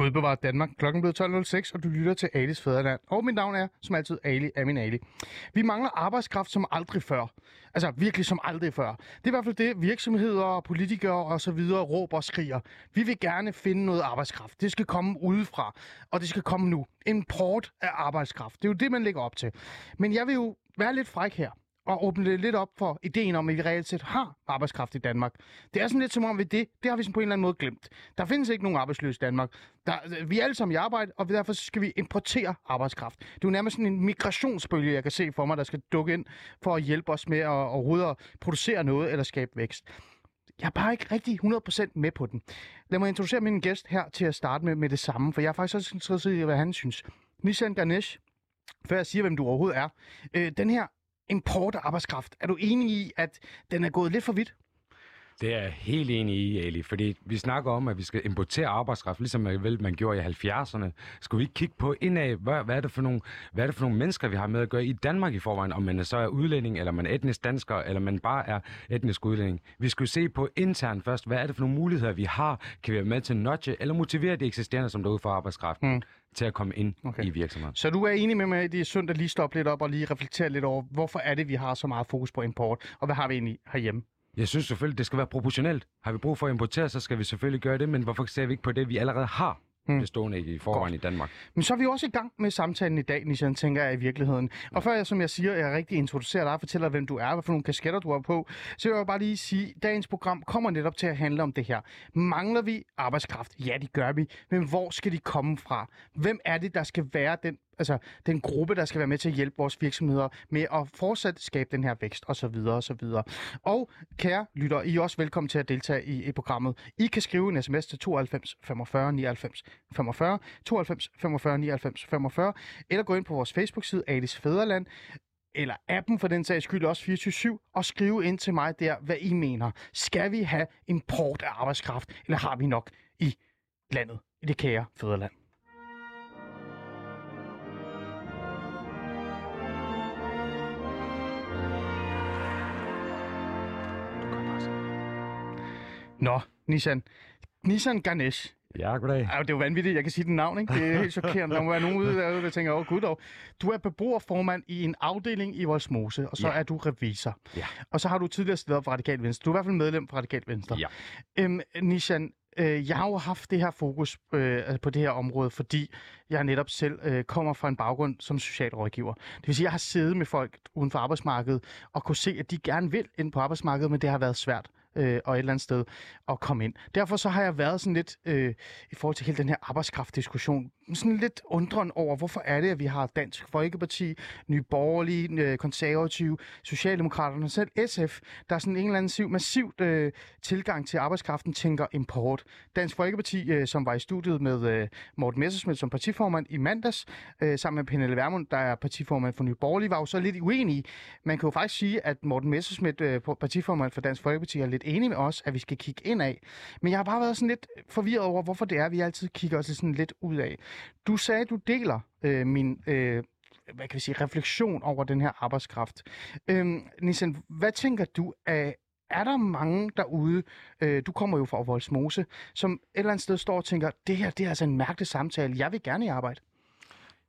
Gud bevarer Danmark. Klokken blev 12.06, og du lytter til Alis Fæderland. Og mit navn er, som altid, Ali Amin Ali. Vi mangler arbejdskraft som aldrig før. Altså virkelig som aldrig før. Det er i hvert fald det, virksomheder, politikere og så videre råber og skriger. Vi vil gerne finde noget arbejdskraft. Det skal komme udefra, og det skal komme nu. Import af arbejdskraft. Det er jo det, man lægger op til. Men jeg vil jo være lidt fræk her at åbne det lidt op for ideen om, at vi reelt set har arbejdskraft i Danmark. Det er sådan lidt som om, vi det, det har vi sådan på en eller anden måde glemt. Der findes ikke nogen arbejdsløse i Danmark. Der, vi er alle sammen i arbejde, og derfor skal vi importere arbejdskraft. Det er jo nærmest sådan en migrationsbølge, jeg kan se for mig, der skal dukke ind for at hjælpe os med at, at rydde og producere noget eller skabe vækst. Jeg er bare ikke rigtig 100% med på den. Lad mig introducere min gæst her til at starte med, med det samme, for jeg er faktisk også interesseret i, hvad han synes. Nishan Ganesh, før jeg siger, hvem du overhovedet er. Øh, den her import af arbejdskraft, er du enig i, at den er gået lidt for vidt? Det er jeg helt enig i, Ali, fordi vi snakker om, at vi skal importere arbejdskraft, ligesom man, vel, man gjorde i 70'erne. Skal vi ikke kigge på indad, hvad, hvad, er det for nogle, hvad er det for nogle mennesker, vi har med at gøre i Danmark i forvejen, om man så er udlænding, eller man er etnisk dansker, eller man bare er etnisk udlænding. Vi skal se på internt først, hvad er det for nogle muligheder, vi har? Kan vi være med til at nudge, eller motivere de eksisterende, som der er ude for arbejdskraften? Hmm til at komme ind okay. i virksomheden. Så du er enig med mig, at det er sundt at lige stoppe lidt op og lige reflektere lidt over, hvorfor er det, vi har så meget fokus på import, og hvad har vi egentlig herhjemme? Jeg synes selvfølgelig, det skal være proportionelt. Har vi brug for at importere, så skal vi selvfølgelig gøre det, men hvorfor ser vi ikke på det, vi allerede har hmm. bestående i forvejen Godt. i Danmark. Men så er vi også i gang med samtalen i dag, Nishan, tænker jeg i virkeligheden. Og før jeg, som jeg siger, jeg rigtig introducerer dig og fortæller, hvem du er, hvad for nogle kasketter du har på, så vil jeg bare lige sige, at dagens program kommer netop til at handle om det her. Mangler vi arbejdskraft? Ja, det gør vi. Men hvor skal de komme fra? Hvem er det, der skal være den altså den gruppe, der skal være med til at hjælpe vores virksomheder med at fortsat skabe den her vækst osv. videre. Og kære lytter, I er også velkommen til at deltage i, i programmet. I kan skrive en sms til 92 45 99 45, 92 45 99 45, eller gå ind på vores Facebook-side Alice Fæderland, eller appen for den sags skyld også 24 og skrive ind til mig der, hvad I mener. Skal vi have import af arbejdskraft, eller har vi nok i landet, i det kære fædreland? Nå, Nissan. Nissan Ganesh. Ja, goddag. Ej, det er jo vanvittigt, jeg kan sige den navn, ikke? Det er helt chokerende. Der må være nogen ude der, der tænker, åh oh, gud dog. Du er beboerformand i en afdeling i Voldsmose, og så ja. er du revisor. Ja. Og så har du tidligere stedet for Radikal Venstre. Du er i hvert fald medlem for Radikal Venstre. Ja. Øhm, Nishan, øh, jeg har jo haft det her fokus øh, på det her område, fordi jeg netop selv øh, kommer fra en baggrund som socialrådgiver. Det vil sige, at jeg har siddet med folk uden for arbejdsmarkedet og kunne se, at de gerne vil ind på arbejdsmarkedet, men det har været svært øh, og et eller andet sted at komme ind. Derfor så har jeg været sådan lidt, øh, i forhold til hele den her arbejdskraftdiskussion, sådan lidt undren over, hvorfor er det, at vi har Dansk Folkeparti, Nye Borgerlige, øh, Konservative, Socialdemokraterne og selv SF, der er sådan en eller anden siv, massivt øh, tilgang til arbejdskraften, tænker import. Dansk Folkeparti, øh, som var i studiet med øh, Morten Messersmith som partiformand i mandags, øh, sammen med Pernille Vermund, der er partiformand for Nye Borgerlige, var jo så lidt uenige. Man kan jo faktisk sige, at Morten Messersmith, øh, partiformand for Dansk Folkeparti, er lidt enig med os, at vi skal kigge ind af. Men jeg har bare været sådan lidt forvirret over, hvorfor det er, at vi altid kigger os sådan lidt ud af. Du sagde, at du deler øh, min øh, hvad kan vi sige, refleksion over den her arbejdskraft. Øhm, Nissen, hvad tænker du af, er der mange derude, øh, du kommer jo fra Voldsmose, som et eller andet sted står og tænker, det her det er altså en mærkelig samtale, jeg vil gerne i arbejde?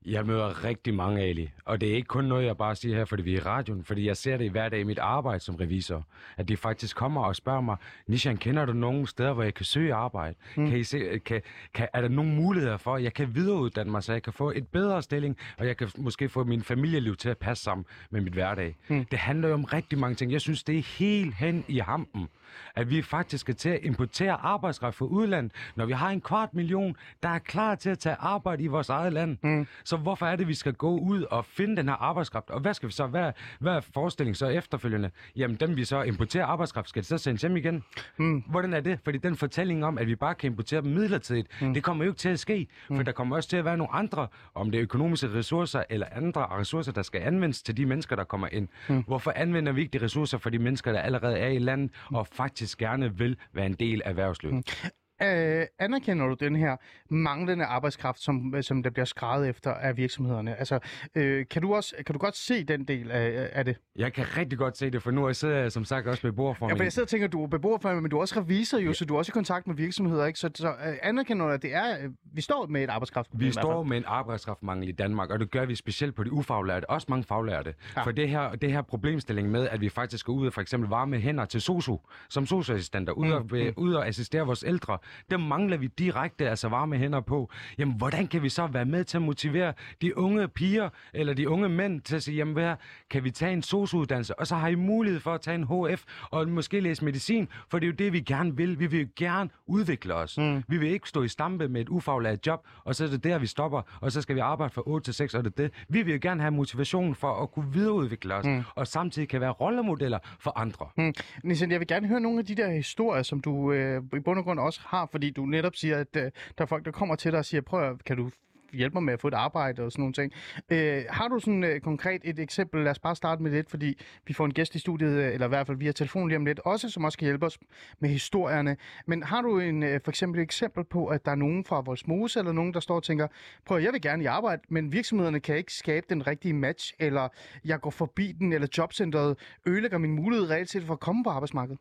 Jeg møder rigtig mange, Ali. Og det er ikke kun noget, jeg bare siger her, fordi vi er i radioen. Fordi jeg ser det i hverdag i mit arbejde som revisor. At de faktisk kommer og spørger mig, Nishan, kender du nogle steder, hvor jeg kan søge arbejde? Mm. Kan I se, kan, kan, er der nogle muligheder for, at jeg kan videreuddanne mig, så jeg kan få et bedre stilling, og jeg kan måske få min familieliv til at passe sammen med mit hverdag? Mm. Det handler jo om rigtig mange ting. Jeg synes, det er helt hen i hampen at vi faktisk skal til at importere arbejdskraft fra udlandet, når vi har en kvart million, der er klar til at tage arbejde i vores eget land. Mm. Så hvorfor er det, vi skal gå ud og finde den her arbejdskraft? Og hvad skal vi så? Hvad, hvad er forestillingen så efterfølgende? Jamen, dem vi så importerer arbejdskraft, skal det så sendes hjem igen? Mm. Hvordan er det? Fordi den fortælling om, at vi bare kan importere dem midlertidigt, mm. det kommer jo ikke til at ske. Mm. For der kommer også til at være nogle andre, om det er økonomiske ressourcer eller andre ressourcer, der skal anvendes til de mennesker, der kommer ind. Mm. Hvorfor anvender vi ikke de ressourcer for de mennesker, der allerede er i landet, mm. og faktisk gerne vil være en del af erhvervslivet. Mm. Mm. Øh, anerkender du den her manglende arbejdskraft, som, som der bliver skrevet efter af virksomhederne? Altså, øh, kan, du også, kan du godt se den del af, af det? Jeg kan rigtig godt se det, for nu er jeg sidder jeg som sagt også beboerformand. Ja, for jeg sidder og tænker, at du er beboerformand, men du er også revisor jo, ja. så du er også i kontakt med virksomheder, ikke? Så, så øh, anerkender du, at det er, øh, vi står med et arbejdskraftproblem? Vi står med en arbejdskraftmangel i Danmark, og det gør vi specielt på de ufaglærte, også mange faglærte. Ja. For det her, det her problemstilling med, at vi faktisk skal ud og for eksempel varme hænder til sosu, som sosu-assistenter, ud, og, mm. ud og assistere vores ældre, dem mangler vi direkte altså varme hænder på. Jamen, hvordan kan vi så være med til at motivere de unge piger eller de unge mænd til at sige, jamen, hvad, kan vi tage en sosu-uddannelse, og så har I mulighed for at tage en HF og måske læse medicin, for det er jo det, vi gerne vil. Vi vil jo gerne udvikle os. Mm. Vi vil ikke stå i stampe med et ufaglært job, og så er det der, vi stopper, og så skal vi arbejde fra 8 til 6, og det er det. Vi vil jo gerne have motivation for at kunne videreudvikle os, mm. og samtidig kan være rollemodeller for andre. Mm. Nissen, jeg vil gerne høre nogle af de der historier, som du øh, i bund og grund også har, fordi du netop siger, at øh, der er folk, der kommer til dig og siger, prøv at, kan du hjælpe mig med at få et arbejde og sådan nogle ting. Øh, har du sådan øh, konkret et eksempel? Lad os bare starte med lidt, fordi vi får en gæst i studiet, øh, eller i hvert fald via telefon lige om lidt, også som også kan hjælpe os med historierne. Men har du en, øh, for eksempel et eksempel på, at der er nogen fra vores mose, eller nogen, der står og tænker, prøv jeg vil gerne i arbejde, men virksomhederne kan ikke skabe den rigtige match, eller jeg går forbi den, eller jobcentret ødelægger min mulighed reelt set for at komme på arbejdsmarkedet?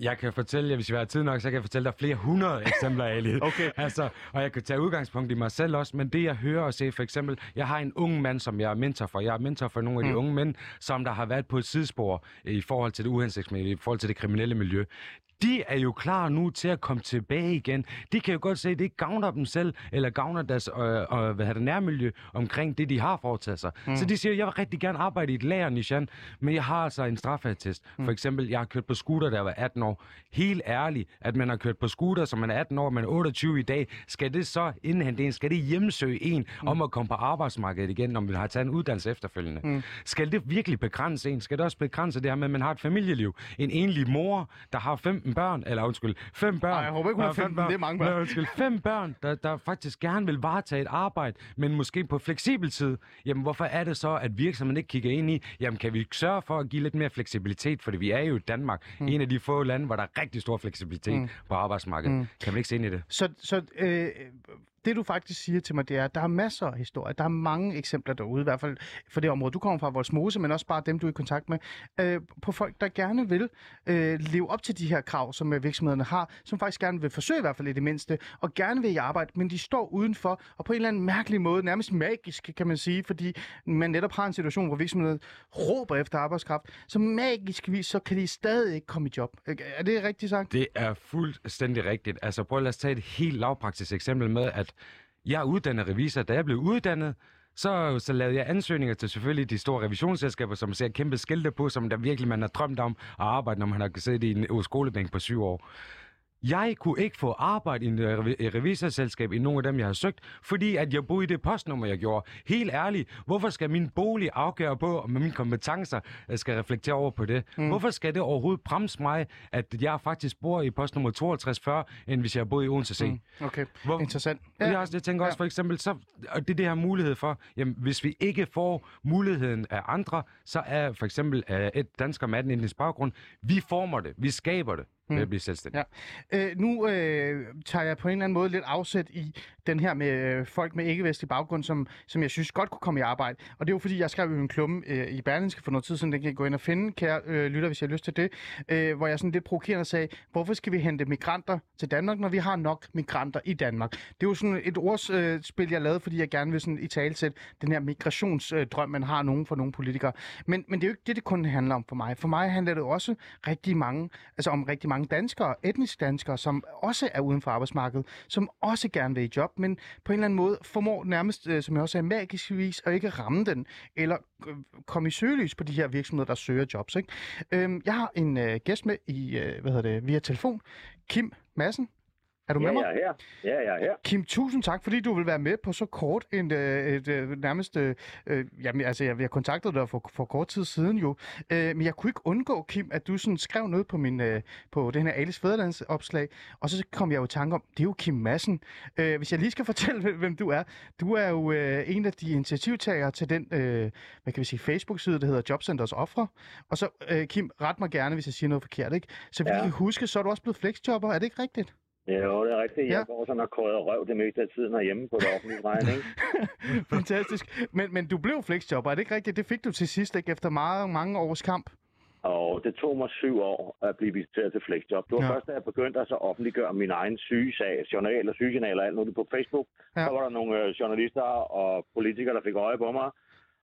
Jeg kan fortælle jer, hvis vi har tid nok, så kan jeg fortælle dig flere hundrede eksempler, Ali. okay. Altså, og jeg kan tage udgangspunkt i mig selv også, men det jeg hører og ser, for eksempel, jeg har en ung mand, som jeg er mentor for. Jeg er mentor for nogle af de mm. unge mænd, som der har været på et sidespor i forhold til det uhensigtsmæssige, i forhold til det kriminelle miljø de er jo klar nu til at komme tilbage igen. De kan jo godt se, at det ikke gavner dem selv, eller gavner deres øh, øh, hvad det, nærmiljø omkring det, de har foretaget sig. Mm. Så de siger, jeg vil rigtig gerne arbejde i et lager, Nishan, men jeg har altså en straffatest. Mm. For eksempel, jeg har kørt på scooter, da jeg var 18 år. Helt ærligt, at man har kørt på scooter, som man er 18 år, man er 28 i dag, skal det så indhente en? Skal det hjemsøge en mm. om at komme på arbejdsmarkedet igen, når man har taget en uddannelse efterfølgende? Mm. Skal det virkelig begrænse en? Skal det også begrænse det her med, at man har et familieliv? En enlig mor, der har 15 15 børn, eller undskyld, fem børn. Nej, jeg håber ikke, hun har 15, børn. det er mange børn. Nej, undskyld, fem børn, der, der faktisk gerne vil varetage et arbejde, men måske på fleksibel tid. Jamen, hvorfor er det så, at virksomheden ikke kigger ind i, jamen, kan vi sørge for at give lidt mere fleksibilitet, fordi vi er jo i Danmark, mm. en af de få lande, hvor der er rigtig stor fleksibilitet mm. på arbejdsmarkedet. Mm. Kan man ikke se ind i det? Så, så øh, det du faktisk siger til mig, det er, at der er masser af historier. Der er mange eksempler derude, i hvert fald for det område. Du kommer fra Voldsmose, men også bare dem, du er i kontakt med, øh, på folk, der gerne vil øh, leve op til de her krav, som øh, virksomhederne har, som faktisk gerne vil forsøge i hvert fald i det mindste, og gerne vil i arbejde, men de står udenfor, og på en eller anden mærkelig måde, nærmest magisk, kan man sige, fordi man netop har en situation, hvor virksomheden råber efter arbejdskraft, så magisk vis, så kan de stadig ikke komme i job. Er det rigtigt sagt? Det er fuldstændig rigtigt. Altså prøv at tage et helt lavpraktisk eksempel med, at jeg er uddannet revisor. Da jeg blev uddannet, så, så lavede jeg ansøgninger til selvfølgelig de store revisionsselskaber, som ser kæmpe skilte på, som der virkelig man har drømt om at arbejde, når man har siddet i en skolebænk på syv år. Jeg kunne ikke få arbejde i et revisorselskab i nogle af dem, jeg har søgt, fordi at jeg boede i det postnummer, jeg gjorde. Helt ærligt, hvorfor skal min bolig afgøre på, om mine kompetencer skal reflektere over på det? Mm. Hvorfor skal det overhovedet bremse mig, at jeg faktisk bor i postnummer 5240, end hvis jeg boede i Odense C? Mm. Okay, Hvor, interessant. Ja. Jeg, også, jeg tænker også for eksempel, så, og det er det her mulighed for, jamen, hvis vi ikke får muligheden af andre, så er for eksempel uh, et dansker med en baggrund, vi former det, vi skaber det mm. at blive selvstændig. Ja. Øh, nu øh, tager jeg på en eller anden måde lidt afsæt i den her med øh, folk med ikke-vestlig baggrund, som, som jeg synes godt kunne komme i arbejde. Og det er jo fordi, jeg skrev en klumme øh, i Berlingske for noget tid siden, den kan I gå ind og finde, kære øh, lytter, hvis jeg har lyst til det, øh, hvor jeg sådan lidt provokerende sagde, hvorfor skal vi hente migranter til Danmark, når vi har nok migranter i Danmark? Det er jo sådan et ordsspil, øh, jeg lavede, fordi jeg gerne vil sådan i talsæt den her migrationsdrøm, man har nogen for nogle politikere. Men, men det er jo ikke det, det kun handler om for mig. For mig handler det også rigtig mange, altså om rigtig mange danskere, etniske danskere, som også er uden for arbejdsmarkedet, som også gerne vil i job, men på en eller anden måde formår nærmest, øh, som jeg også sagde, magisk vis at ikke ramme den, eller øh, komme i søgelys på de her virksomheder, der søger jobs. Ikke? Øhm, jeg har en øh, gæst med i, øh, hvad hedder det, via telefon, Kim Madsen. Er du ja, med mig? Ja, jeg er her. Ja, jeg er her. Kim, tusind tak, fordi du vil være med på så kort en, øh, et, et, nærmest... Øh, jamen, altså, jeg, har kontaktet dig for, for kort tid siden jo. Øh, men jeg kunne ikke undgå, Kim, at du sådan skrev noget på, min, øh, på den her Alice Fæderlands opslag, og så kom jeg jo i tanke om, det er jo Kim Madsen. Øh, hvis jeg lige skal fortælle, hvem du er. Du er jo øh, en af de initiativtagere til den, øh, hvad kan vi sige, Facebook-side, der hedder Jobcenters Ofre. Og så, øh, Kim, ret mig gerne, hvis jeg siger noget forkert, ikke? Så vi ja. kan huske, så er du også blevet flexjobber, er det ikke rigtigt? Ja, jo, det er rigtigt. Jeg Ja. går sådan og krøder røv det meste af tiden herhjemme på det offentlige regning. Fantastisk. Men, men du blev flexjobber, er det ikke rigtigt? Det fik du til sidst, ikke? Efter meget, mange års kamp. Og det tog mig syv år at blive visiteret til flexjob. Det var Ja. først, da jeg begyndte at så offentliggøre min egen sygesag, journal og sygejournal og alt muligt på Facebook. Ja. Så var der nogle øh, journalister og politikere, der fik øje på mig.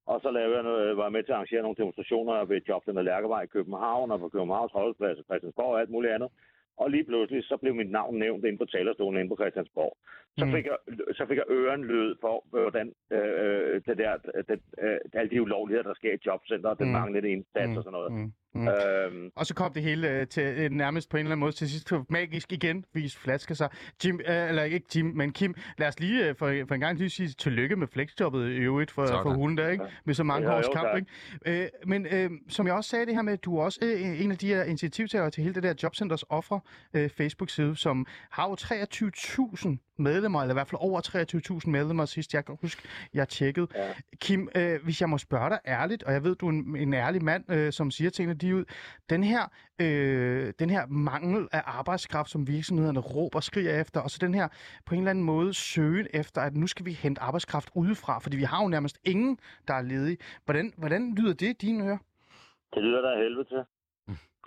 Og så lavede jeg noget, var jeg med til at arrangere nogle demonstrationer ved Jobcenter Lærkevej i København og på Københavns Rådhusplads og Christiansborg og alt muligt andet. Og lige pludselig, så blev mit navn nævnt inde på talerstolen inde på Christiansborg. Så Mm. fik jeg, så fik jeg øren lød for, hvordan øh, det der, det, øh, alle de ulovligheder, der sker i jobcenter, den Mm. manglende indsats og sådan noget. Mm. Mm. Øhm, Og så kom det hele øh, til øh, nærmest på en eller anden måde til sidst magisk igen, vis flaske sig. Jim, øh, eller ikke Jim, men Kim, lad os lige øh, for, for en gang lige sige tillykke med flexjobbet i øvrigt for, for hulen der, ikke? Med så mange Ja, års jo, kamp, tak. ikke? Øh, men øh, som jeg også sagde det her med, at du er også øh, en af de her initiativtagere til hele det der Jobcenters offer øh, Facebook-side, som har jo 23.000 medlemmer, eller i hvert fald over 23.000 medlemmer sidst, jeg kan huske, jeg tjekkede. Ja. Kim, øh, hvis jeg må spørge dig ærligt, og jeg ved, du er en, en ærlig mand, øh, som siger tingene de ud, den her, øh, den her mangel af arbejdskraft, som virksomhederne råber og skriger efter, og så den her på en eller anden måde søgen efter, at nu skal vi hente arbejdskraft udefra, fordi vi har jo nærmest ingen, der er ledige. Hvordan, hvordan lyder det i dine ører? Det lyder der af helvede til.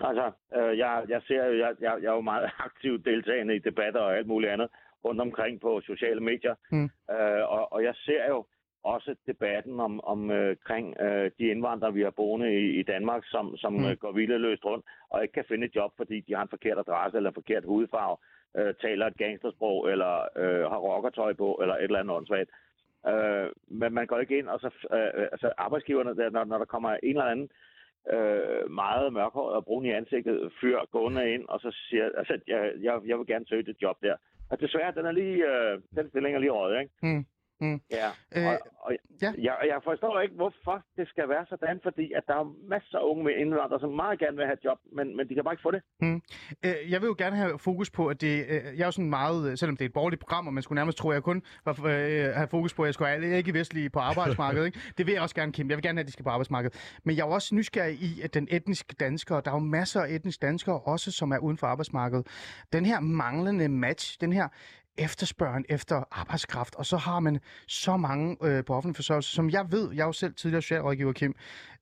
Altså, øh, jeg, jeg ser jo, jeg, jeg, jeg er jo meget aktiv deltagende i debatter og alt muligt andet rundt omkring på sociale medier. Mm. Øh, og, og jeg ser jo også debatten om, om øh, øh, de indvandrere, vi har boende i, i Danmark, som, som Mm. øh, går hvileløst rundt og ikke kan finde et job, fordi de har en forkert adresse eller en forkert hudfarve, øh, taler et gangstersprog eller øh, har rockertøj på eller et eller andet åndssvagt. Øh, men man går ikke ind, og så øh, altså arbejdsgiverne, der, når, når der kommer en eller anden øh, meget mørkhåret og brun i ansigtet fyr gående ind, og så siger, altså, jeg, jeg, jeg vil gerne søge det job der. Og desværre, den er lige, øh, den stilling er lige røget, ikke? Mm. Mm. Ja, Øh, og, og ja. Jeg, jeg forstår ikke, hvorfor det skal være sådan, fordi at der er masser af unge med indvandrere, som meget gerne vil have et job, men, men de kan bare ikke få det. Øh, jeg vil jo gerne have fokus på, at det, øh, jeg er jo sådan meget, øh, selvom det er et borgerligt program, og man skulle nærmest tro, at jeg kun var, øh, have fokus på, at jeg skulle have alle ikke-vestlige på arbejdsmarkedet. Ikke? Det vil jeg også gerne, Kim. Jeg vil gerne have, at de skal på arbejdsmarkedet. Men jeg er jo også nysgerrig i, at den etniske danskere, der er jo masser af etniske danskere også, som er uden for arbejdsmarkedet. Den her manglende match, den her efterspørgen efter arbejdskraft, og så har man så mange øh, på offentlig forsørgelse, som jeg ved, jeg er jo selv tidligere socialrådgiver, Kim,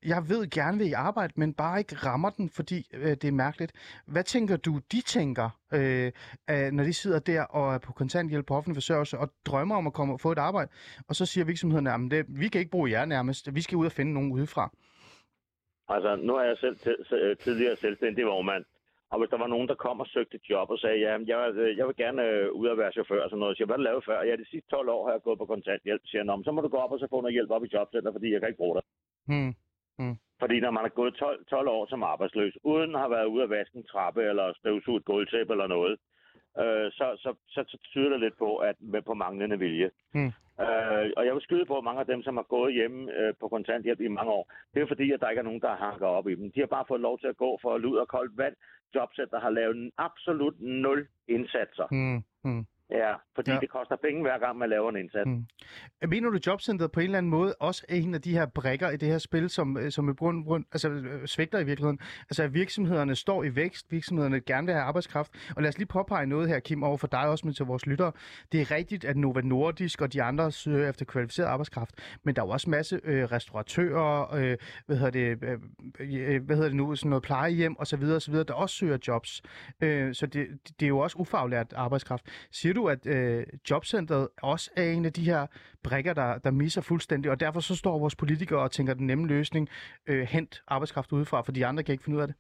jeg ved gerne vil i arbejde, men bare ikke rammer den, fordi øh, det er mærkeligt. Hvad tænker du, de tænker, øh, øh, når de sidder der og er på kontanthjælp på offentlig forsørgelse og drømmer om at komme og få et arbejde, og så siger virksomhederne, at det, vi kan ikke bruge jer nærmest, vi skal ud og finde nogen udefra. Altså, nu er jeg selv t- s- øh, tidligere selvstændig vormand, og hvis der var nogen, der kom og søgte job og sagde, ja, jeg, øh, jeg vil gerne øh, ud og være chauffør og sådan noget, så siger, hvad har du lavet før? Ja, de sidste 12 år har jeg gået på kontanthjælp, siger jeg, "Nå, men så må du gå op og så få noget hjælp op i jobcenter, fordi jeg kan ikke bruge dig. Hmm. Fordi når man har gået 12, 12 år som arbejdsløs, uden at have været ude at vaske en trappe eller støvsuge et gulvtæppe eller noget, øh, så, så, så, så tyder det lidt på, at med på manglende vilje. Mm. Øh, og jeg vil skyde på, at mange af dem, som har gået hjemme øh, på kontanthjælp i mange år, det er fordi, at der ikke er nogen, der hanker op i dem. De har bare fået lov til at gå for lud og koldt vand. Jobcenter har lavet en absolut nul indsatser. Mm, mm. Ja, fordi Ja. det koster penge hver gang, man laver en indsats. Mm. Mener du, Jobcenteret på en eller anden måde også er en af de her brækker i det her spil, som, øh, som i bund, bund, altså, øh, svigter i virkeligheden? Altså, at virksomhederne står i vækst, virksomhederne gerne vil have arbejdskraft. Og lad os lige påpege noget her, Kim, over for dig også, men til vores lyttere. Det er rigtigt, at Nova Nordisk og de andre søger efter kvalificeret arbejdskraft, men der er jo også masse øh, restauratører, øh, hvad, hedder det, øh, øh, hvad hedder det nu, sådan noget plejehjem osv., osv., der også søger jobs. Øh, så det, det er jo også ufaglært arbejdskraft. Siger du, at øh, jobcentret også er en af de her brækker, der, der misser fuldstændig, og derfor så står vores politikere og tænker den nemme løsning, øh, hent arbejdskraft udefra, for de andre kan ikke finde ud af det?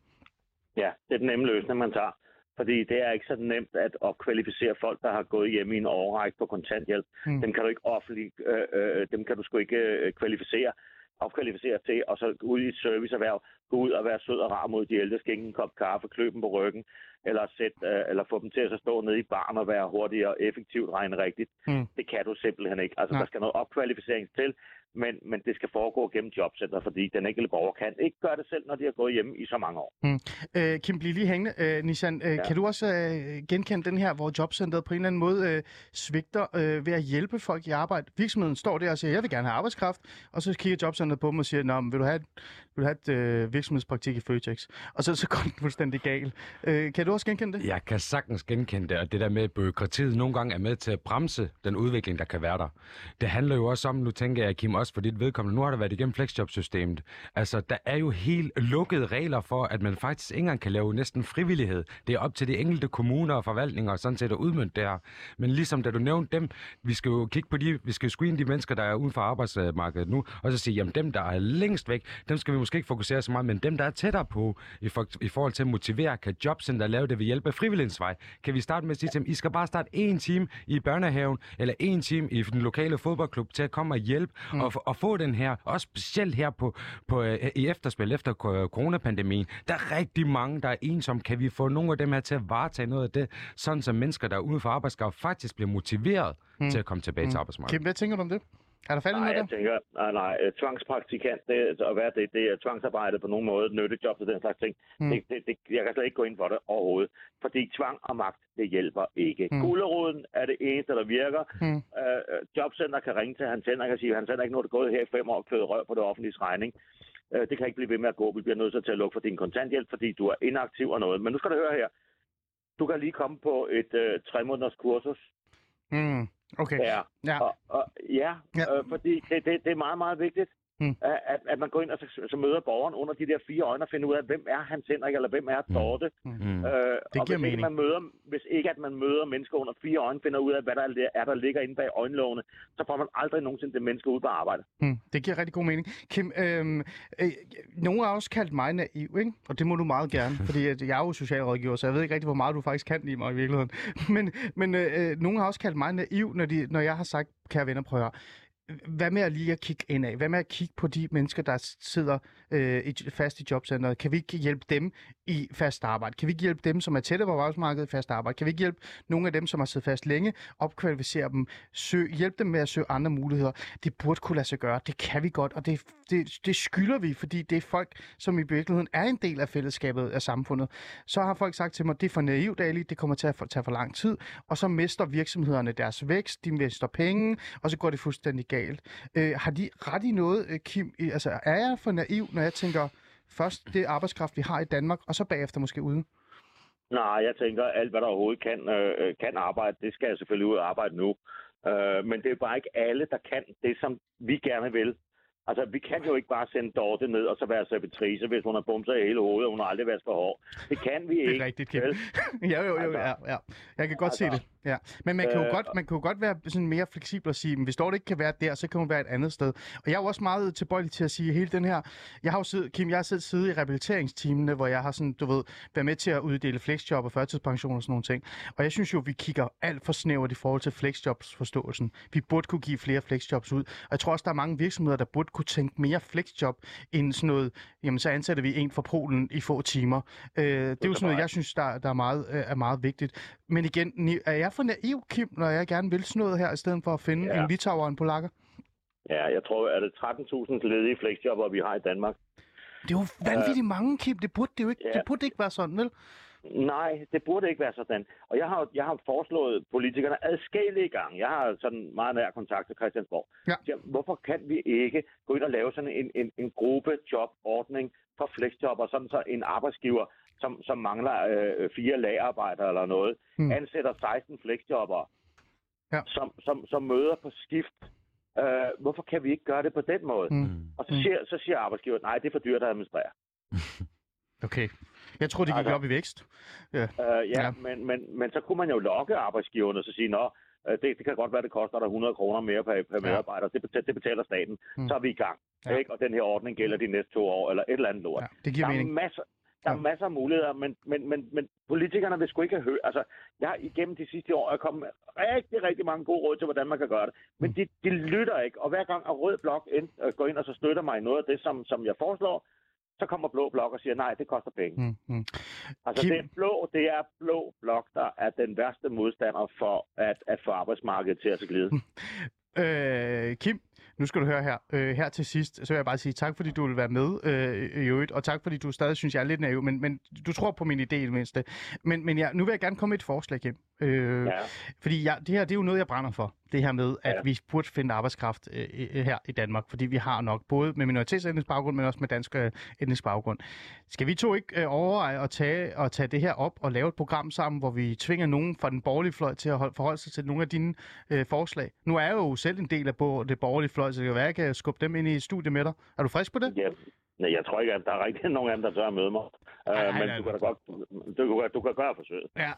Ja, det er den nemme løsning, man tager. Fordi det er ikke så nemt at opkvalificere folk, der har gået hjemme i en årrække på kontanthjælp. Mm. Dem kan du ikke offentlig, øh, øh, dem kan du sgu ikke øh, kvalificere, opkvalificere til, og så ud i et serviceerhverv, gå ud og være sød og rar mod de ældre, skænke en kop kaffe, klø dem på ryggen, eller, sæt, øh, eller få dem til at så stå nede i baren og være hurtigt og effektivt regne rigtigt. Mm. Det kan du simpelthen ikke. Altså, Nej. der skal noget opkvalificering til. Men, men det skal foregå gennem jobcenter, fordi den enkelte borger kan ikke gøre det selv, når de har gået hjemme i så mange år. Øh, Kim, bliv lige hængende. Øh, Nishan, øh, ja. kan du også øh, genkende den her, hvor jobcentret på en eller anden måde øh, svigter øh, ved at hjælpe folk i arbejde? Virksomheden står der og siger, jeg vil gerne have arbejdskraft, og så kigger jobcentret på dem og siger, Nå, men vil du have, vil du have et øh, virksomhedspraktik i Føtex? Og så, så går den fuldstændig galt. Øh, kan du også genkende det? Jeg kan sagtens genkende det, og det der med, at byråkratiet nogle gange er med til at bremse den udvikling, der kan være der. Det handler jo også om, nu tænker jeg, Kim, også for dit vedkommende, nu har der været igennem flexjobsystemet. Altså, der er jo helt lukkede regler for, at man faktisk ikke engang kan lave næsten frivillighed. Det er op til de enkelte kommuner og forvaltninger og sådan set at udmønte det her. Men ligesom da du nævnte dem, vi skal jo kigge på de, vi skal screene de mennesker, der er uden for arbejdsmarkedet nu, og så sige, jamen dem, der er længst væk, dem skal vi måske ikke fokusere så meget, men dem, der er tættere på, i, for, i forhold til at motivere, kan jobcenter lave det ved hjælp af frivillighedsvej. Kan vi starte med at sige til dem, I skal bare starte en time i børnehaven, eller en time i den lokale fodboldklub til at komme og hjælpe, mm og, og få den her, også specielt her på, på, øh, i efterspil efter coronapandemien, der er rigtig mange, der er ensomme. Kan vi få nogle af dem her til at varetage noget af det, sådan som mennesker, der er uden for arbejdskraft, faktisk bliver motiveret mm. til at komme tilbage mm. til arbejdsmarkedet? Kim, hvad tænker du om det? Er der i Nej, noget jeg der? tænker, nej, nej, øh, tvangspraktikant, det, at være det, det er tvangsarbejde på nogen måde, nyttejob og den slags ting. Mm. Det, det, det, jeg kan slet ikke gå ind for det overhovedet, fordi tvang og magt, det hjælper ikke. Mm. Gulderoden er det eneste, der virker. Mm. Øh, øh, jobcenter kan ringe til hans center og kan sige, at hans center ikke nu er det gået her i fem år og kødet rør på det offentlige regning. Øh, det kan ikke blive ved med at gå. Vi bliver nødt til at lukke for din kontanthjælp, fordi du er inaktiv og noget. Men nu skal du høre her. Du kan lige komme på et øh, tre måneders kursus. Mm. Okay. Ja, Ja. og, og, ja, Ja. Øh, fordi det, det, det er meget, meget vigtigt, Mm. mm. at, at man går ind og så, så møder borgeren under de der fire øjne og finder ud af, hvem er Hans Henrik, eller hvem er Dorte. Mm. Øh, Det og giver hvis mening. Ikke man møder, hvis ikke at man møder mennesker under fire øjne, finder ud af, hvad der er, der ligger inde bag øjenlågene, så får man aldrig nogensinde det menneske ud på arbejde. Mm, det giver rigtig god mening. Kim, øhm, øh, nogen har også kaldt mig naiv, ikke? og det må du meget gerne, fordi at jeg er jo socialrådgiver, så jeg ved ikke rigtig, hvor meget du faktisk kan lide mig i virkeligheden. Men, men øh, øh, nogen har også kaldt mig naiv, når, de, når jeg har sagt, kære venner, prøv at høre, hvad med at lige at kigge indad? Hvad med at kigge på de mennesker, der sidder øh, i, fast i jobcenteret? Kan vi ikke hjælpe dem i fast arbejde? Kan vi ikke hjælpe dem, som er tætte på arbejdsmarkedet i fast arbejde? Kan vi ikke hjælpe nogle af dem, som har siddet fast længe, opkvalificere dem, søg, hjælpe dem med at søge andre muligheder? Det burde kunne lade sig gøre. Det kan vi godt, og det, det, det skylder vi, fordi det er folk, som i virkeligheden er en del af fællesskabet af samfundet. Så har folk sagt til mig, det er for naivt, Ali, det kommer til at tage for lang tid, og så mister virksomhederne deres vækst, de mister penge, og så går det fuldstændig galt. Øh, har de ret i noget, øh, Kim? Altså, er jeg for naiv, når jeg tænker, først det arbejdskraft, vi har i Danmark, og så bagefter måske ude? Nej, jeg tænker, alt hvad der overhovedet kan, øh, kan arbejde, det skal jeg selvfølgelig ud og arbejde nu. Øh, men det er bare ikke alle, der kan det, som vi gerne vil. Altså, vi kan jo ikke bare sende Dorte ned og så være servitrice, hvis hun har bumser i hele hovedet, og hun har aldrig været for hård. Det kan vi Det ikke. er rigtigt, Kim. ja, jo, jo, Altså- ja, ja. Jeg kan godt se Altså, det. Ja. Men man kan, jo øh, godt, man kan jo godt være sådan mere fleksibel og sige, hvis Dorte ikke kan være der, så kan hun være et andet sted. Og jeg er jo også meget tilbøjelig til at sige, hele den her... Jeg har jo siddet, Kim, jeg har selv siddet i rehabiliteringsteamene, hvor jeg har sådan, du ved, været med til at uddele flexjob og førtidspension og sådan nogle ting. Og jeg synes jo, vi kigger alt for snævert i forhold til flexjobs forståelsen. Vi burde kunne give flere flexjobs ud. Og jeg tror også, der er mange virksomheder, der burde kunne tænke mere flexjob end sådan noget, jamen så ansætter vi en fra Polen i få timer. Øh, det er jo sådan noget, jeg synes, der, der er, meget, øh, er meget vigtigt. Men igen, er jeg for naiv, Kim, når jeg gerne vil sådan noget her, i stedet for at finde Ja. en litauer og en polakker? Ja, jeg tror, at det er 13.000 ledige flexjobber, vi har i Danmark. Det er jo vanvittigt mange, Kim. Det burde, det jo ikke, Ja. det burde ikke være sådan, vel? Nej, det burde ikke være sådan. Og jeg har, jeg har foreslået politikerne adskillige gange. Jeg har sådan meget nær kontakt til Christiansborg. Ja. Siger, hvorfor kan vi ikke gå ind og lave sådan en, en, en gruppe jobordning for flexjobber, sådan så en arbejdsgiver, som, som mangler øh, fire lagerarbejdere eller noget, Hmm. hmm. ansætter 16 flexjobber, Ja. som, som, som møder på skift. Øh, hvorfor kan vi ikke gøre det på den måde? Mm. Mm. Og så siger, så siger arbejdsgiveren, nej, det er for dyrt at administrere. Okay. Jeg tror, det gik Altså- op i vækst. Øh, ja, Ja. ja. Men, men, men så kunne man jo lokke arbejdsgiverne og så sige, nå, øh, det, det kan godt være, det koster dig 100 kroner mere per, per medarbejder. Det, betaler, det betaler staten. Mm. Mm. Så er vi i gang. Ja. Ja. Ikke? Og den her ordning gælder de næste to år, eller et eller andet lort. Ja, det giver der, er mening. masser, der er Ja. masser af muligheder, men, men, men, men politikerne vil sgu ikke hørt. Altså, jeg har igennem de sidste år er kommet med rigtig, rigtig mange gode råd til, hvordan man kan gøre det. Men Mm. de, de lytter ikke, og hver gang at Rød Blok ind, øh, går ind og så støtter mig i noget af det, som, som jeg foreslår, så kommer Blå Blok og siger, nej, det koster penge. Mm, mm. Altså, Kim- det er blå, det er blå blok, der er den værste modstander for at, at få arbejdsmarkedet til at glide. Øh, Kim, nu skal du høre her. Øh, her til sidst, så vil jeg bare sige tak, fordi du vil være med øh, i øvrigt, og tak, fordi du stadig synes, jeg er lidt naiv, men, men du tror på min idé i det mindste. Men, men ja, nu vil jeg gerne komme med et forslag, Kim. Øh, Ja. Fordi jeg, det her, det er jo noget, jeg brænder for. Det her med, at Ja. vi burde finde arbejdskraft øh, øh, her i Danmark, fordi vi har nok både med minoritetsetnisk baggrund, men også med dansk øh, etnisk baggrund. Skal vi to ikke øh, overveje at tage, at tage det her op og lave et program sammen, hvor vi tvinger nogen fra den borgerlige fløj til at hold- forholde sig til nogle af dine øh, forslag? Nu er jeg jo selv en del af det borgerlige fløj, så det kan være, at jeg kan skubbe dem ind i studiet med dig. Er du frisk på det? Ja, nej, jeg tror ikke, at der er rigtig nogen af dem, der tør at møde mig. Uh, nej, men nej, du kan da godt, du, kan, du kan gøre forsøget. Ja.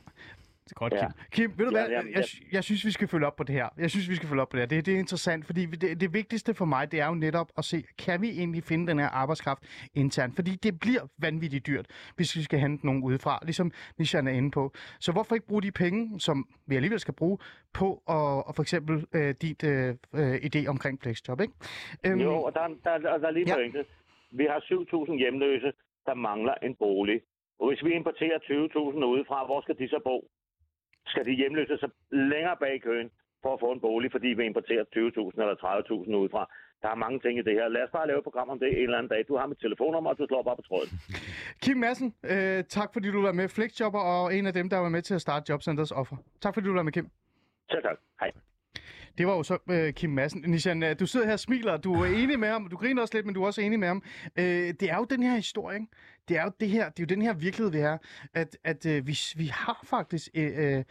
Det er godt, Ja. Kim. Kim, ved du Ja, hvad? jamen, Jeg, jeg synes, vi skal følge op på det her. Jeg synes, vi skal følge op på det her. Det, det er interessant, fordi det, det vigtigste for mig, det er jo netop at se, kan vi egentlig finde den her arbejdskraft internt? Fordi det bliver vanvittigt dyrt, hvis vi skal hente nogen udefra, ligesom Nishan er inde på. Så hvorfor ikke bruge de penge, som vi alligevel skal bruge, på at, og for eksempel øh, dit øh, øh, idé omkring flexjob, ikke? Øhm, Jo, og der, der, der, der er lige Ja. ja. pointet. Vi har 7.000 hjemløse, der mangler en bolig. Og hvis vi importerer 20.000 udefra, hvor skal de så bo? Skal de hjemløse så længere bag i køen for at få en bolig, fordi vi importerer 20.000 eller 30.000 udefra? Der er mange ting i det her. Lad os bare lave et program om det en eller anden dag. Du har mit telefonnummer, og du slår bare på tråden. Kim Madsen, øh, tak fordi du var med. Flexjobber og en af dem, der var med til at starte Jobcenters offer. Tak fordi du var med, Kim. Selv tak. Hej. Det var jo så øh, Kim Madsen. Nishan, øh, du sidder her og smiler, du er enig med ham, du griner også lidt, men du er også enig med ham. Øh, det er jo den her historie, ikke? Det er jo det her, det er jo den her virkelighed, vi er, at, at øh, vi, vi har faktisk øh, øh,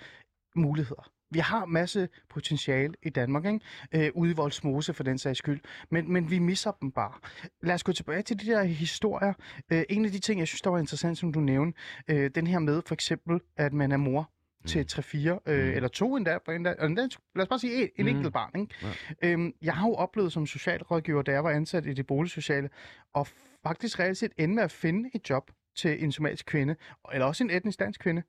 muligheder. Vi har masse potentiale i Danmark, ikke? Øh, ude i Voldsmose for den sags skyld, men, men vi misser dem bare. Lad os gå tilbage til de der historier. Øh, en af de ting, jeg synes, der var interessant, som du nævnte, øh, den her med for eksempel, at man er mor til 3-4, øh, Mm. eller to endda, endda, endda, lad os bare sige en, en Mm. enkelt barn. Ikke? Øhm, jeg har jo oplevet som socialrådgiver, da jeg var ansat i det boligsociale, og faktisk reelt set ende med at finde et job til en somalisk kvinde, eller også en etnisk dansk kvinde.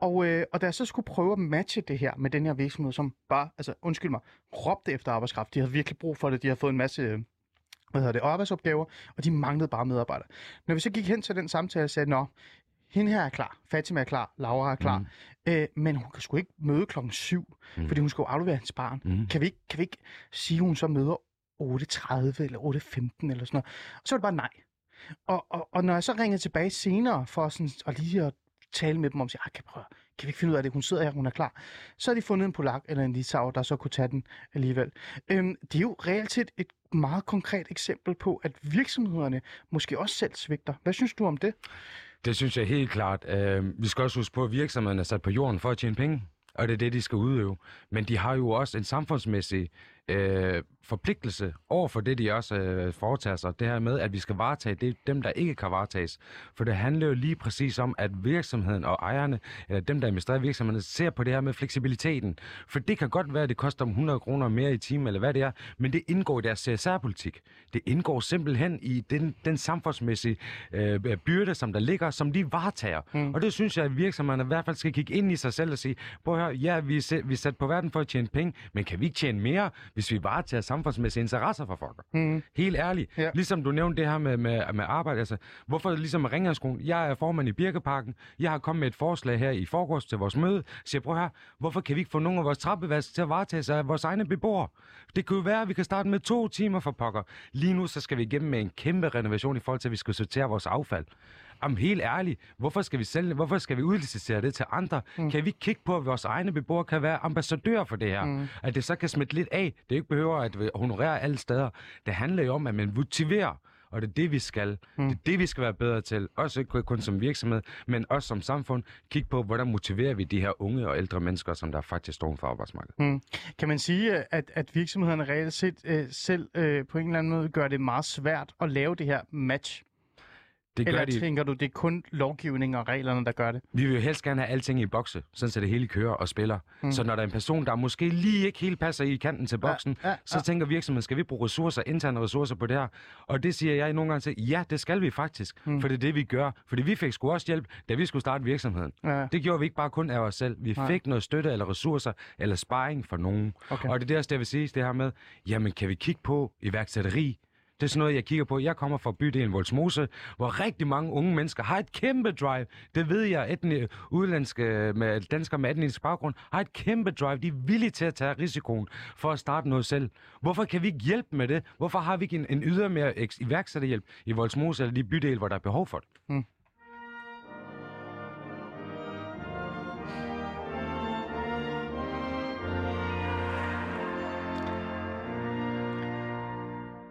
Og, øh, og da jeg så skulle prøve at matche det her med den her virksomhed, som bare, altså undskyld mig, råbte efter arbejdskraft. De havde virkelig brug for det. De havde fået en masse øh, hvad hedder det, arbejdsopgaver, og de manglede bare medarbejdere. Når vi så gik hen til den samtale og sagde, nå, hende her er klar, Fatima er klar, Laura er klar, mm. øh, men hun kan sgu ikke møde klokken 7, mm. fordi hun skal jo aflevere hendes barn. Mm. Kan, vi ikke, kan vi ikke sige, at hun så møder 8.30 eller 8.15 eller sådan noget? Og så var det bare nej. Og, og, og når jeg så ringede tilbage senere for sådan, at lige at tale med dem om, at kan, prøve, kan vi ikke finde ud af det, hun sidder her, hun er klar, så har de fundet en polak eller en litauer, der så kunne tage den alligevel. Øhm, det er jo reelt set et meget konkret eksempel på, at virksomhederne måske også selv svigter. Hvad synes du om det? Det synes jeg helt klart. Øh, vi skal også huske på, at virksomhederne er sat på jorden for at tjene penge. Og det er det, de skal udøve. Men de har jo også en samfundsmæssig øh, forpligtelse over for det, de også øh, foretager sig. Det her med, at vi skal varetage det, dem, der ikke kan varetages. For det handler jo lige præcis om, at virksomheden og ejerne, eller dem, der administrerer virksomheden, ser på det her med fleksibiliteten. For det kan godt være, at det koster dem 100 kroner mere i timen, eller hvad det er, men det indgår i deres CSR-politik. Det indgår simpelthen i den, den samfundsmæssige øh, byrde, som der ligger, som de varetager. Mm. Og det synes jeg, at virksomhederne i hvert fald skal kigge ind i sig selv og sige, prøv at høre, ja, vi er, vi er sat på verden for at tjene penge, men kan vi ikke tjene mere, hvis vi varetager samfundsmæssige interesser for folk? Mm. Helt ærligt. Ja. Ligesom du nævnte det her med, med, med arbejde. Altså, hvorfor ligesom med Ringlandskolen? Jeg er formand i Birkeparken. Jeg har kommet med et forslag her i forgårs til vores møde. Jeg prøv her, hvorfor kan vi ikke få nogle af vores trappevask til at varetage sig af vores egne beboere? Det kunne jo være, at vi kan starte med to timer for pokker. Lige nu så skal vi igennem med en kæmpe renovation i forhold til, at vi skal sortere vores affald. Jamen helt ærligt, hvorfor skal vi sælge? Hvorfor skal vi udlicitere det til andre? Mm. Kan vi ikke kigge på, at vores egne beboere kan være ambassadører for det her? Mm. At det så kan smitte lidt af. Det ikke behøver at honorere alle steder. Det handler jo om, at man motiverer. Og det er det, vi skal. Mm. Det er det, vi skal være bedre til. Også ikke kun som virksomhed, men også som samfund. Kig på, hvordan motiverer vi de her unge og ældre mennesker, som der faktisk står for arbejdsmarkedet. Mm. Kan man sige, at, at virksomhederne reelt set øh, selv øh, på en eller anden måde gør det meget svært at lave det her match? Det gør Eller de. tænker du, det er kun lovgivning og reglerne, der gør det? Vi vil jo helst gerne have alting i bokse, sådan så det hele kører og spiller. Mm. Så når der er en person, der måske lige ikke helt passer i kanten til boksen, ja, ja. så tænker virksomheden, skal vi bruge ressourcer, interne ressourcer på det her? Og det siger jeg nogle gange til, ja, det skal vi faktisk, mm. for det er det, vi gør. Fordi vi fik sgu også hjælp, da vi skulle starte virksomheden. Ja. Det gjorde vi ikke bare kun af os selv. Vi Nej. fik noget støtte eller ressourcer eller sparring fra nogen. Okay. Og det er det også, der vil sige, det her med, jamen kan vi kigge på iværksætteri? Det er sådan noget, jeg kigger på. Jeg kommer fra bydelen Volsmose, hvor rigtig mange unge mennesker har et kæmpe drive. Det ved jeg, etni, udlandske med danskere med etnisk baggrund har et kæmpe drive. De er villige til at tage risikoen for at starte noget selv. Hvorfor kan vi ikke hjælpe med det? Hvorfor har vi ikke en, en ydermere eks- iværksætterhjælp i Volsmose eller de bydele, hvor der er behov for det? Hmm.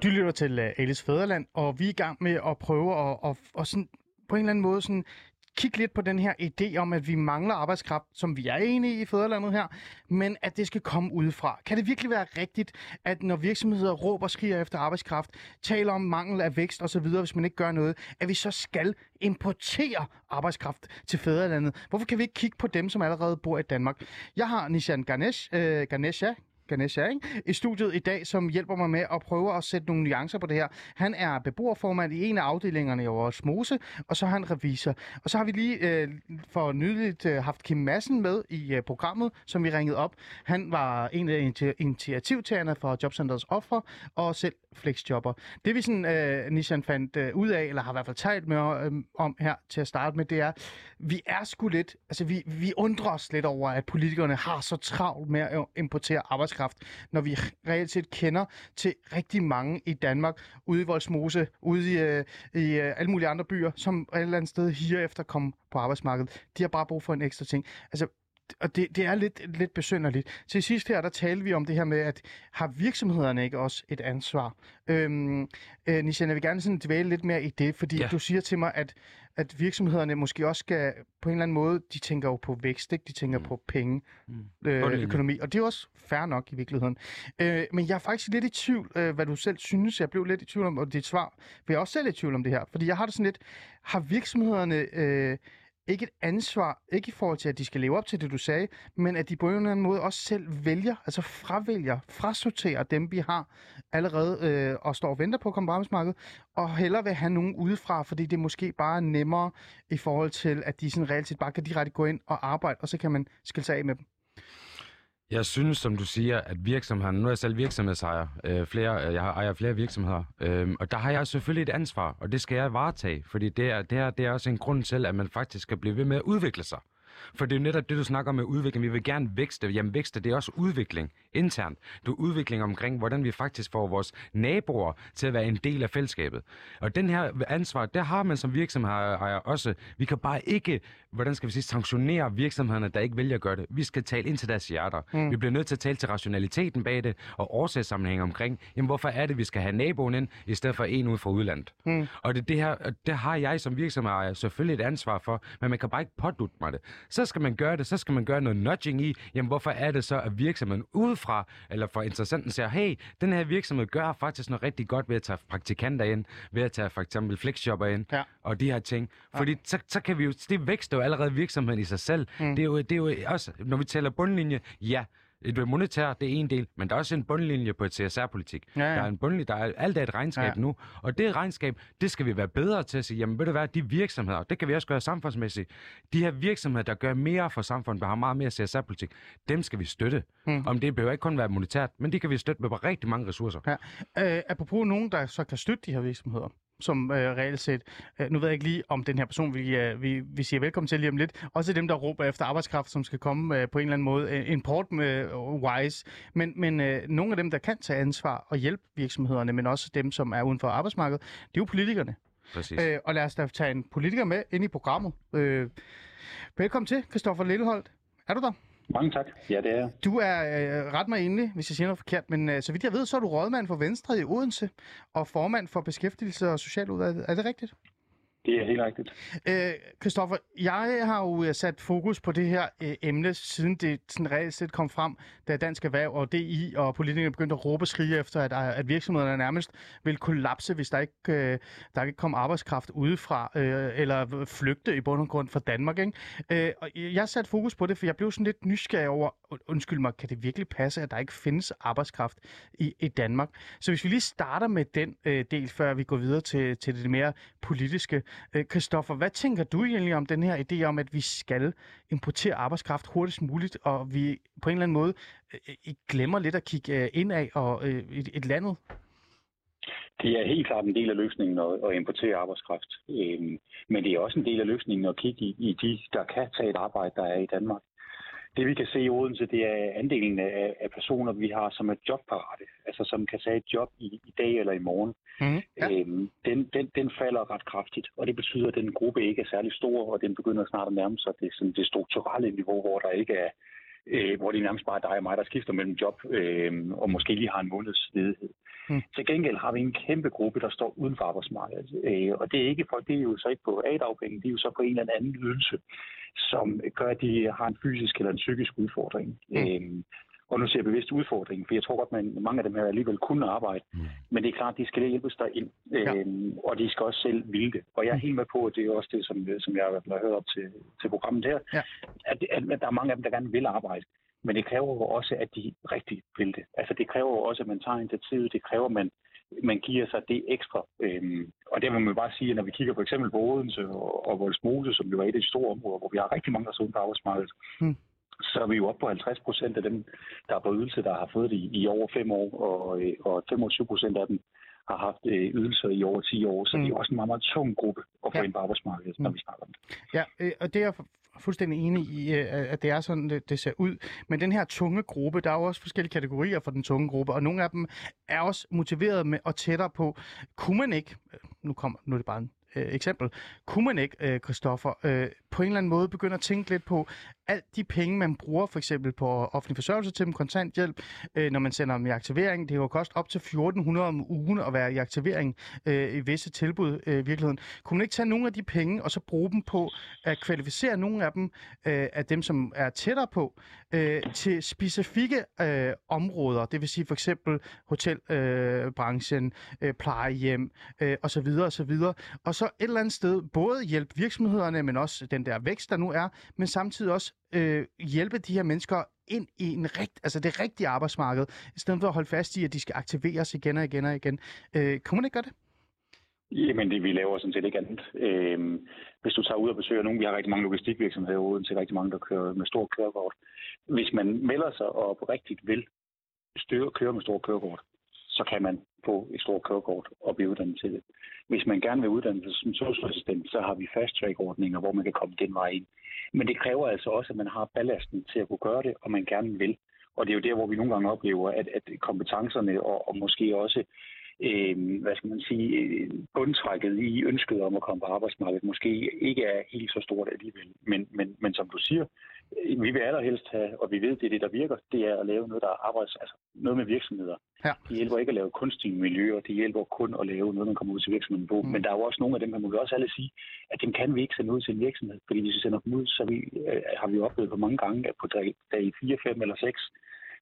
Du lytter til øh, Alice Fæderland, og vi er i gang med at prøve at, at, at sådan, på en eller anden måde sådan, kigge lidt på den her idé om, at vi mangler arbejdskraft, som vi er enige i i Fæderlandet her, men at det skal komme udefra. Kan det virkelig være rigtigt, at når virksomheder råber og skriger efter arbejdskraft, taler om mangel af vækst osv., hvis man ikke gør noget, at vi så skal importere arbejdskraft til Fæderlandet? Hvorfor kan vi ikke kigge på dem, som allerede bor i Danmark? Jeg har Nishan Ganesh, øh, Ganesha, Ganesha, ikke? i studiet i dag, som hjælper mig med at prøve at sætte nogle nuancer på det her. Han er beboerformand i en af afdelingerne i vores Mose, og så er han revisor. Og så har vi lige øh, for nyligt øh, haft Kim Madsen med i øh, programmet, som vi ringede op. Han var en af initi- initiativtagerne for Jobcenters Offer, og selv flexjobber. Det vi sådan, øh, Nishan fandt øh, ud af, eller har i hvert fald talt med øh, om her til at starte med, det er, vi er sgu lidt, altså vi, vi undrer os lidt over, at politikerne har så travlt med at importere arbejdskraft, når vi reelt set kender til rigtig mange i Danmark, ude i Voldsmose, ude i, øh, i øh, alle mulige andre byer, som et eller andet sted higer efter at komme på arbejdsmarkedet. De har bare brug for en ekstra ting. Altså, og det, det er lidt, lidt besynderligt. Til sidst her, der talte vi om det her med, at har virksomhederne ikke også et ansvar? Øhm, øh, Nishan, jeg vil gerne sådan dvæle lidt mere i det, fordi Ja. du siger til mig, at, at virksomhederne måske også skal, på en eller anden måde, de tænker jo på vækst, ikke? de tænker mm. på penge, Mm. øh, Bundlinje. økonomi, og det er også fair nok i virkeligheden. Øh, men jeg er faktisk lidt i tvivl, øh, hvad du selv synes. Jeg blev lidt i tvivl om, og dit svar, for jeg er også selv i tvivl om det her, fordi jeg har det sådan lidt, har virksomhederne øh, ikke et ansvar, ikke i forhold til, at de skal leve op til det, du sagde, men at de på en eller anden måde også selv vælger, altså fravælger, frasorterer dem, vi har allerede øh, og står og venter på at komme på arbejdsmarkedet, og hellere vil have nogen udefra, fordi det måske bare er nemmere i forhold til, at de sådan reelt set bare kan direkte gå ind og arbejde, og så kan man skille sig af med dem. Jeg synes, som du siger, at virksomheden, nu er jeg selv virksomhedsejer, øh, flere, øh, jeg ejer flere virksomheder, øh, og der har jeg selvfølgelig et ansvar, og det skal jeg varetage, fordi det er, det er, det er også en grund til, at man faktisk skal blive ved med at udvikle sig. For det er jo netop det, du snakker om med udvikling. Vi vil gerne vækste. Jamen vækste, det er også udvikling internt. Det er udvikling omkring, hvordan vi faktisk får vores naboer til at være en del af fællesskabet. Og den her ansvar, der har man som virksomhed også. Vi kan bare ikke, hvordan skal vi sige, sanktionere virksomhederne, der ikke vælger at gøre det. Vi skal tale ind til deres hjerter. Mm. Vi bliver nødt til at tale til rationaliteten bag det, og årsagssammenhæng omkring, jamen hvorfor er det, vi skal have naboen ind, i stedet for en ud fra udlandet. Mm. Og det, det her, det har jeg som virksomhedsejer selvfølgelig et ansvar for, men man kan bare ikke pådutte mig det. Så skal man gøre det, så skal man gøre noget nudging i, jamen hvorfor er det så, at virksomheden udefra, eller for interessenten siger, hey, den her virksomhed gør faktisk noget rigtig godt ved at tage praktikanter ind, ved at tage for eksempel flexjobber ind, Ja. og de her ting. Fordi så, så kan vi jo, det vækster jo allerede virksomheden i sig selv. Mm. Det, er jo, det er jo også, når vi taler bundlinje, ja, det monetære, det er en del, men der er også en bundlinje på et CSR-politik. Ja, ja. Der er en bundlinje, der er alt er et regnskab Ja. nu, og det regnskab, det skal vi være bedre til at sige, jamen ved du hvad, de virksomheder, det kan vi også gøre samfundsmæssigt, de her virksomheder, der gør mere for samfundet, der har meget mere CSR-politik, dem skal vi støtte. Mm. Om det behøver ikke kun være monetært, men de kan vi støtte med rigtig mange ressourcer. Ja. Øh, apropos nogen, der så kan støtte de her virksomheder, som øh, reelt set, øh, nu ved jeg ikke lige, om den her person, vi, øh, vi, vi siger velkommen til lige om lidt, også dem, der råber efter arbejdskraft, som skal komme øh, på en eller anden måde, øh, import-wise, men, men øh, nogle af dem, der kan tage ansvar og hjælpe virksomhederne, men også dem, som er uden for arbejdsmarkedet, det er jo politikerne. Præcis. Øh, og lad os da tage en politiker med ind i programmet. Øh, velkommen til, Christoffer Lilleholdt. Er du der? Mange tak. Ja, det er jeg. Du er øh, ret mig endelig, hvis jeg siger noget forkert, men øh, så vidt jeg ved, så er du rådmand for Venstre i Odense og formand for Beskæftigelse og Socialudvalget. Er det rigtigt? Det er helt rigtigt. Øh, Christoffer, jeg har jo øh, sat fokus på det her øh, emne, siden det sådan reelt set kom frem, da Dansk Erhverv og DI og politikerne begyndte at råbe og skrige efter, at, øh, at virksomhederne nærmest ville kollapse, hvis der ikke, øh, der ikke kom arbejdskraft udefra, øh, eller flygte i bund og grund fra Danmark. Ikke? Øh, og jeg har sat fokus på det, for jeg blev sådan lidt nysgerrig over, undskyld mig, kan det virkelig passe, at der ikke findes arbejdskraft i, i Danmark? Så hvis vi lige starter med den øh, del, før vi går videre til, til det mere politiske. Øh, Kristoffer, hvad tænker du egentlig om den her idé om, at vi skal importere arbejdskraft hurtigst muligt, og vi på en eller anden måde øh, øh glemmer lidt at kigge øh, indad og et, et landet? Det er helt klart en del af løsningen at, at importere arbejdskraft. Øhm, men det er også en del af løsningen at kigge i, i de, der kan tage et arbejde, der er i Danmark. Det vi kan se i Odense, det er andelen af, af personer, vi har, som er jobparate. Altså som kan tage et job i, i dag eller i morgen. Mm. Ja. Øhm, den, den, den falder ret kraftigt, og det betyder, at den gruppe ikke er særlig stor, og den begynder snart at nærme sig det, sådan det strukturelle niveau, hvor der ikke er, øh, hvor det nærmest bare er dig og mig, der skifter mellem job, øh, og måske lige har en måneds ledighed. Mm. Til gengæld har vi en kæmpe gruppe, der står uden for arbejdsmarkedet. Øh, og det er ikke folk, det er jo så ikke på A-dagpenge, det er jo så på en eller anden ydelse, som gør, at de har en fysisk eller en psykisk udfordring. Mm. Øh, og nu ser jeg bevidst udfordringen, for jeg tror godt, at mange af dem her alligevel kunne arbejde. Mm. Men det er klart, at de skal hjælpes derind, Ja. øhm, og de skal også selv ville det. Og jeg er helt med på, at det er også det, som, som jeg har hørt op til, til programmet her, Ja. at, at, at der er mange af dem, der gerne vil arbejde. Men det kræver jo også, at de rigtig vil det. Altså det kræver jo også, at man tager initiativet. Det kræver, at man, man giver sig det ekstra. Øhm, og der må man bare sige, at når vi kigger for eksempel på Odense og, og Voldsmose, som jo er et af de store områder, hvor vi har rigtig mange, der på arbejdsmarkedet, Mm. Så er vi jo oppe på 50 procent af dem, der er på ydelse, der har fået det i, i over fem år, og, øh, og 25 procent af dem har haft øh, ydelser i over 10 år. Så Mm. det er jo også en meget, meget tung gruppe at få Ja. ind på arbejdsmarkedet, når Mm. vi snakker om det. Ja, øh, og det er jeg fu- fuldstændig enig i, at det er sådan, det, det ser ud. Men den her tunge gruppe, der er jo også forskellige kategorier for den tunge gruppe, og nogle af dem er også motiveret med og tættere på, kunne man ikke, nu, kommer, nu er det bare en øh, eksempel, kunne man ikke, øh, Christoffer, øh, på en eller anden måde begynde at tænke lidt på, alt de penge, man bruger for eksempel på offentlig forsørgelse til dem, kontanthjælp, øh, når man sender dem i aktivering, det kan jo koste op til 1400 om ugen at være i aktivering øh, i visse tilbud øh, i virkeligheden. Kunne man ikke tage nogle af de penge, og så bruge dem på at kvalificere nogle af dem, øh, af dem, som er tættere på, øh, til specifikke øh, områder, det vil sige for eksempel hotelbranchen, øh, branchen, øh, plejehjem øh, osv. osv. Og så et eller andet sted både hjælpe virksomhederne, men også den der vækst, der nu er, men samtidig også øh, hjælpe de her mennesker ind i en rigt, altså det rigtige arbejdsmarked, i stedet for at holde fast i, at de skal aktiveres igen og igen og igen. Øh, kunne man ikke gøre det? Jamen, det vi laver sådan set ikke andet. Øhm, hvis du tager ud og besøger nogen, vi har rigtig mange logistikvirksomheder uden til rigtig mange, der kører med stor kørekort. Hvis man melder sig og oprigtigt vil styre, køre med stor kørekort, så kan man få et stort kørekort og blive uddannet til det. Hvis man gerne vil uddanne sig som socialassistent, så har vi fast track ordninger, hvor man kan komme den vej ind. Men det kræver altså også, at man har ballasten til at kunne gøre det, og man gerne vil. Og det er jo der, hvor vi nogle gange oplever, at, at kompetencerne og, og måske også øh, hvad skal man sige, øh, bundtrækket i ønsket om at komme på arbejdsmarkedet måske ikke er helt så stort alligevel. Men, men, men som du siger, øh, vi vil allerhelst have, og vi ved, det er det, der virker, det er at lave noget, der er arbejds, altså noget med virksomheder. Ja. Det hjælper ikke at lave kunstige miljøer, det hjælper kun at lave noget, man kommer ud til virksomheden på. Mm. Men der er jo også nogle af dem, man må vi også alle sige, at dem kan vi ikke sende ud til en virksomhed. Fordi hvis vi sender dem ud, så vi, øh, har vi oplevet på mange gange, at på dag, dag 4, 5 eller 6,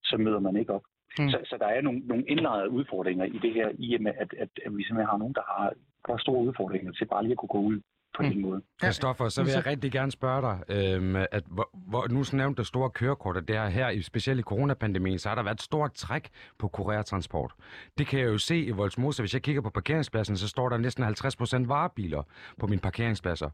så møder man ikke op. Mm. Så, så der er nogle, nogle indlejrede udfordringer i det her, i og med, at, at, at vi simpelthen har nogen, der har for store udfordringer til bare lige at kunne gå ud på Mm. den måde. Kristoffer, så vil jeg rigtig gerne spørge dig, øhm, at hvor, hvor, nu nævnte du store kørekort, og det er her, i, specielt i coronapandemien, så har der været et stort træk på kurertransport. Det kan jeg jo se i Voldsmose. Hvis jeg kigger på parkeringspladsen, så står der næsten 50% varebiler på mine parkeringspladser.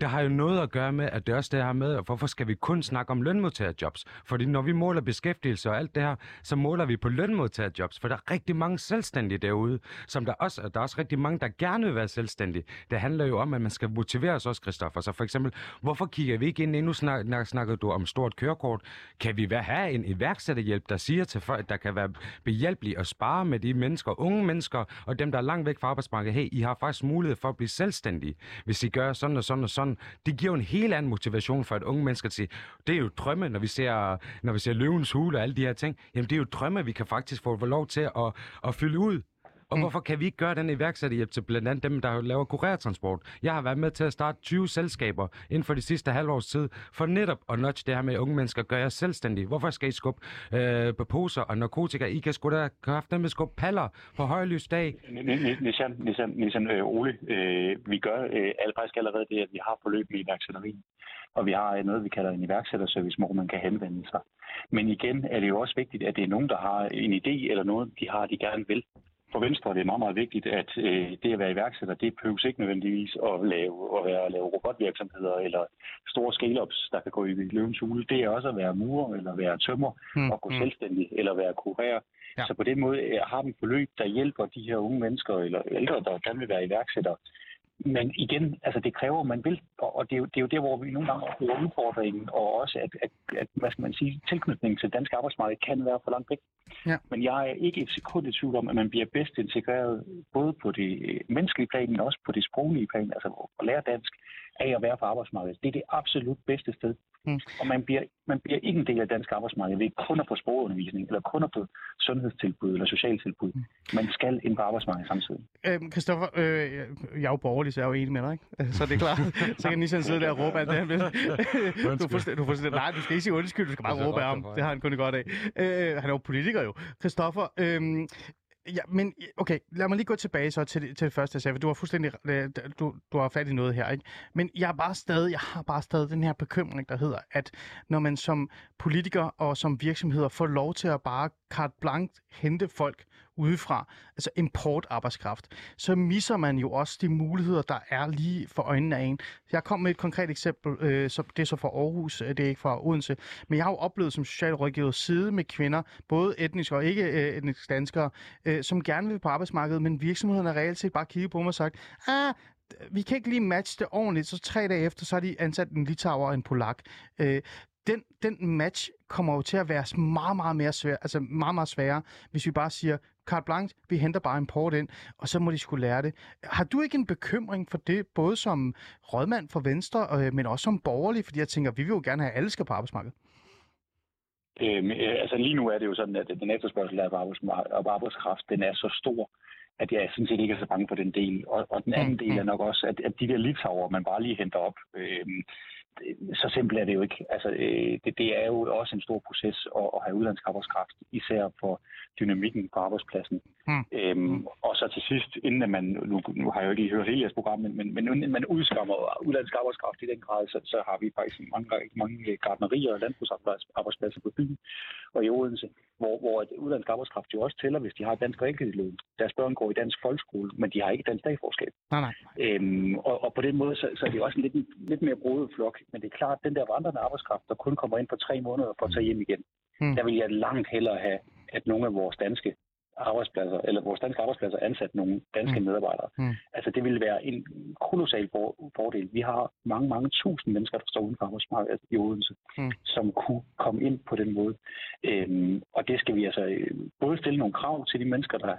Det har jo noget at gøre med, at det også det her med, hvorfor skal vi kun snakke om lønmodtagerjobs? Fordi når vi måler beskæftigelse og alt det her, så måler vi på lønmodtagerjobs, for der er rigtig mange selvstændige derude, som der også, der er også rigtig mange, der gerne vil være selvstændige. Det handler jo om, at man skal motivere os også, Christoffer. Så for eksempel, hvorfor kigger vi ikke ind? Nu snak, snak- snakkede du om stort kørekort. Kan vi være, have en iværksætterhjælp, der siger til folk, der kan være behjælpelige og spare med de mennesker, unge mennesker, og dem, der er langt væk fra arbejdsmarkedet. Hey, I har faktisk mulighed for at blive selvstændige, hvis I gør sådan og sådan og sådan. Det giver jo en helt anden motivation for et unge menneske til. det er jo drømme, når vi ser, når vi ser løvens hule og alle de her ting. Jamen, det er jo drømme, vi kan faktisk få lov til at, at fylde ud. Og Mm. hvorfor kan vi ikke gøre den iværksætterhjælp til blandt andet dem, der laver kurertransport? Jeg har været med til at starte 20 selskaber inden for de sidste halvårs tid, for netop at nudge det her med, at unge mennesker gør jer selvstændige. Hvorfor skal I skubbe øh, på poser og narkotika? I kan sgu da have dem med skubbe paller på højlys dag. Nissan, Nissan, Nissan øh, Ole, øh, vi gør øh, faktisk allerede det, at vi har forløb i iværksætterien. Og vi har øh, noget, vi kalder en iværksætterservice, hvor man kan henvende sig. Men igen er det jo også vigtigt, at det er nogen, der har en idé eller noget, de har, de gerne vil. For Venstre er det meget, meget vigtigt, at øh, det at være iværksætter, det behøves ikke nødvendigvis at lave, at være, at lave robotvirksomheder eller store scale-ups, der kan gå i løvens hule. Det er også at være murer, eller være tømmer, Mm, og gå mm. selvstændig, eller være kurer. Ja. Så på den måde øh, har vi forløb, der hjælper de her unge mennesker eller ældre, der gerne vil være iværksættere, men igen, altså det kræver, at man vil, og det er, jo, det er jo der, hvor vi nogle gange oplever udfordringen, og også at, at, at hvad skal man sige, tilknytningen til dansk arbejdsmarked kan være for langt væk. Ja. Men jeg er ikke et sekund i tvivl om, at man bliver bedst integreret både på det menneskelige plan, men også på det sproglige plan, altså at lære dansk af at være på arbejdsmarkedet. Det er det absolut bedste sted. Mm. Og man bliver, man bliver ikke en del af dansk arbejdsmarked ved kun at få sprogundervisning, eller kun at få sundhedstilbud eller socialtilbud. Mm. Man skal ind på arbejdsmarkedet samtidig. Øhm, Christoffer, øh, jeg er jo borgerlig, så jeg er jo enig med dig, ikke? Så det er klart. så kan Nissan sidde der og råbe, at det, du, får, du får, nej, du skal ikke sige undskyld, du skal bare råbe af ham. Det har han kun godt af. Øh, han er jo politiker jo. Christoffer, øh, Ja, men okay, lad mig lige gå tilbage så til, til det første, jeg sagde, for du har fuldstændig, øh, du, du har fat i noget her, ikke? Men jeg er bare stadig, jeg har bare stadig den her bekymring, der hedder, at når man som politiker og som virksomheder får lov til at bare carte blanc hente folk udefra, altså importarbejdskraft, så misser man jo også de muligheder, der er lige for øjnene af en. Jeg kom med et konkret eksempel, øh, så det er så fra Aarhus, øh, det er ikke fra Odense, men jeg har jo oplevet som socialrådgiver side med kvinder, både etniske og ikke øh, etniske danskere, øh, som gerne vil på arbejdsmarkedet, men virksomhederne har reelt set bare kigget på mig og sagt, ah, vi kan ikke lige matche det ordentligt, så tre dage efter, så har de ansat en litauer og en polak. Øh, den, den match kommer jo til at være meget, meget mere svær, altså meget, meget sværere, hvis vi bare siger, carte blanche, vi henter bare import ind, og så må de skulle lære det. Har du ikke en bekymring for det, både som rådmand for Venstre, øh, men også som borgerlig, fordi jeg tænker, vi vil jo gerne have, at alle skal på arbejdsmarkedet? Øhm, øh, altså lige nu er det jo sådan, at den efterspørgsel af arbejdskraft, den er så stor, at jeg sådan set ikke er så bange for den del. Og, og den anden mm, del er mm. nok også, at, at de der litauer, man bare lige henter op, øh, så simpelt er det jo ikke. Altså, øh, det, det er jo også en stor proces at, at have udlandsk arbejdskraft, især for dynamikken på arbejdspladsen. Mm. Øhm, og så til sidst, inden man, nu, nu har jeg jo ikke hørt hele jeres program, men, men, men inden man udskammer udlandsk arbejdskraft i den grad, så, så har vi faktisk mange, mange gardnerier og landbrugsarbejdspladser på byen og i Odense, hvor, hvor udlandsk arbejdskraft jo også tæller, hvis de har dansk realkreditlån. Deres børn går i dansk folkeskole, men de har ikke dansk statsforskab. Nej, nej. Øhm, og, og på den måde, så, så er det også en lidt, lidt mere brodet flok. Men det er klart, at den der vandrende arbejdskraft, der kun kommer ind for tre måneder for at tage hjem igen, mm. der vil jeg langt hellere have, at nogle af vores danske arbejdspladser, eller vores danske arbejdspladser ansat nogle danske mm. medarbejdere. Mm. Altså det ville være en kolossal fordel. Vi har mange, mange tusind mennesker, der står uden for arbejdsmarkedet i Odense, mm. som kunne komme ind på den måde. Øhm, og det skal vi altså øh, både stille nogle krav til de mennesker, der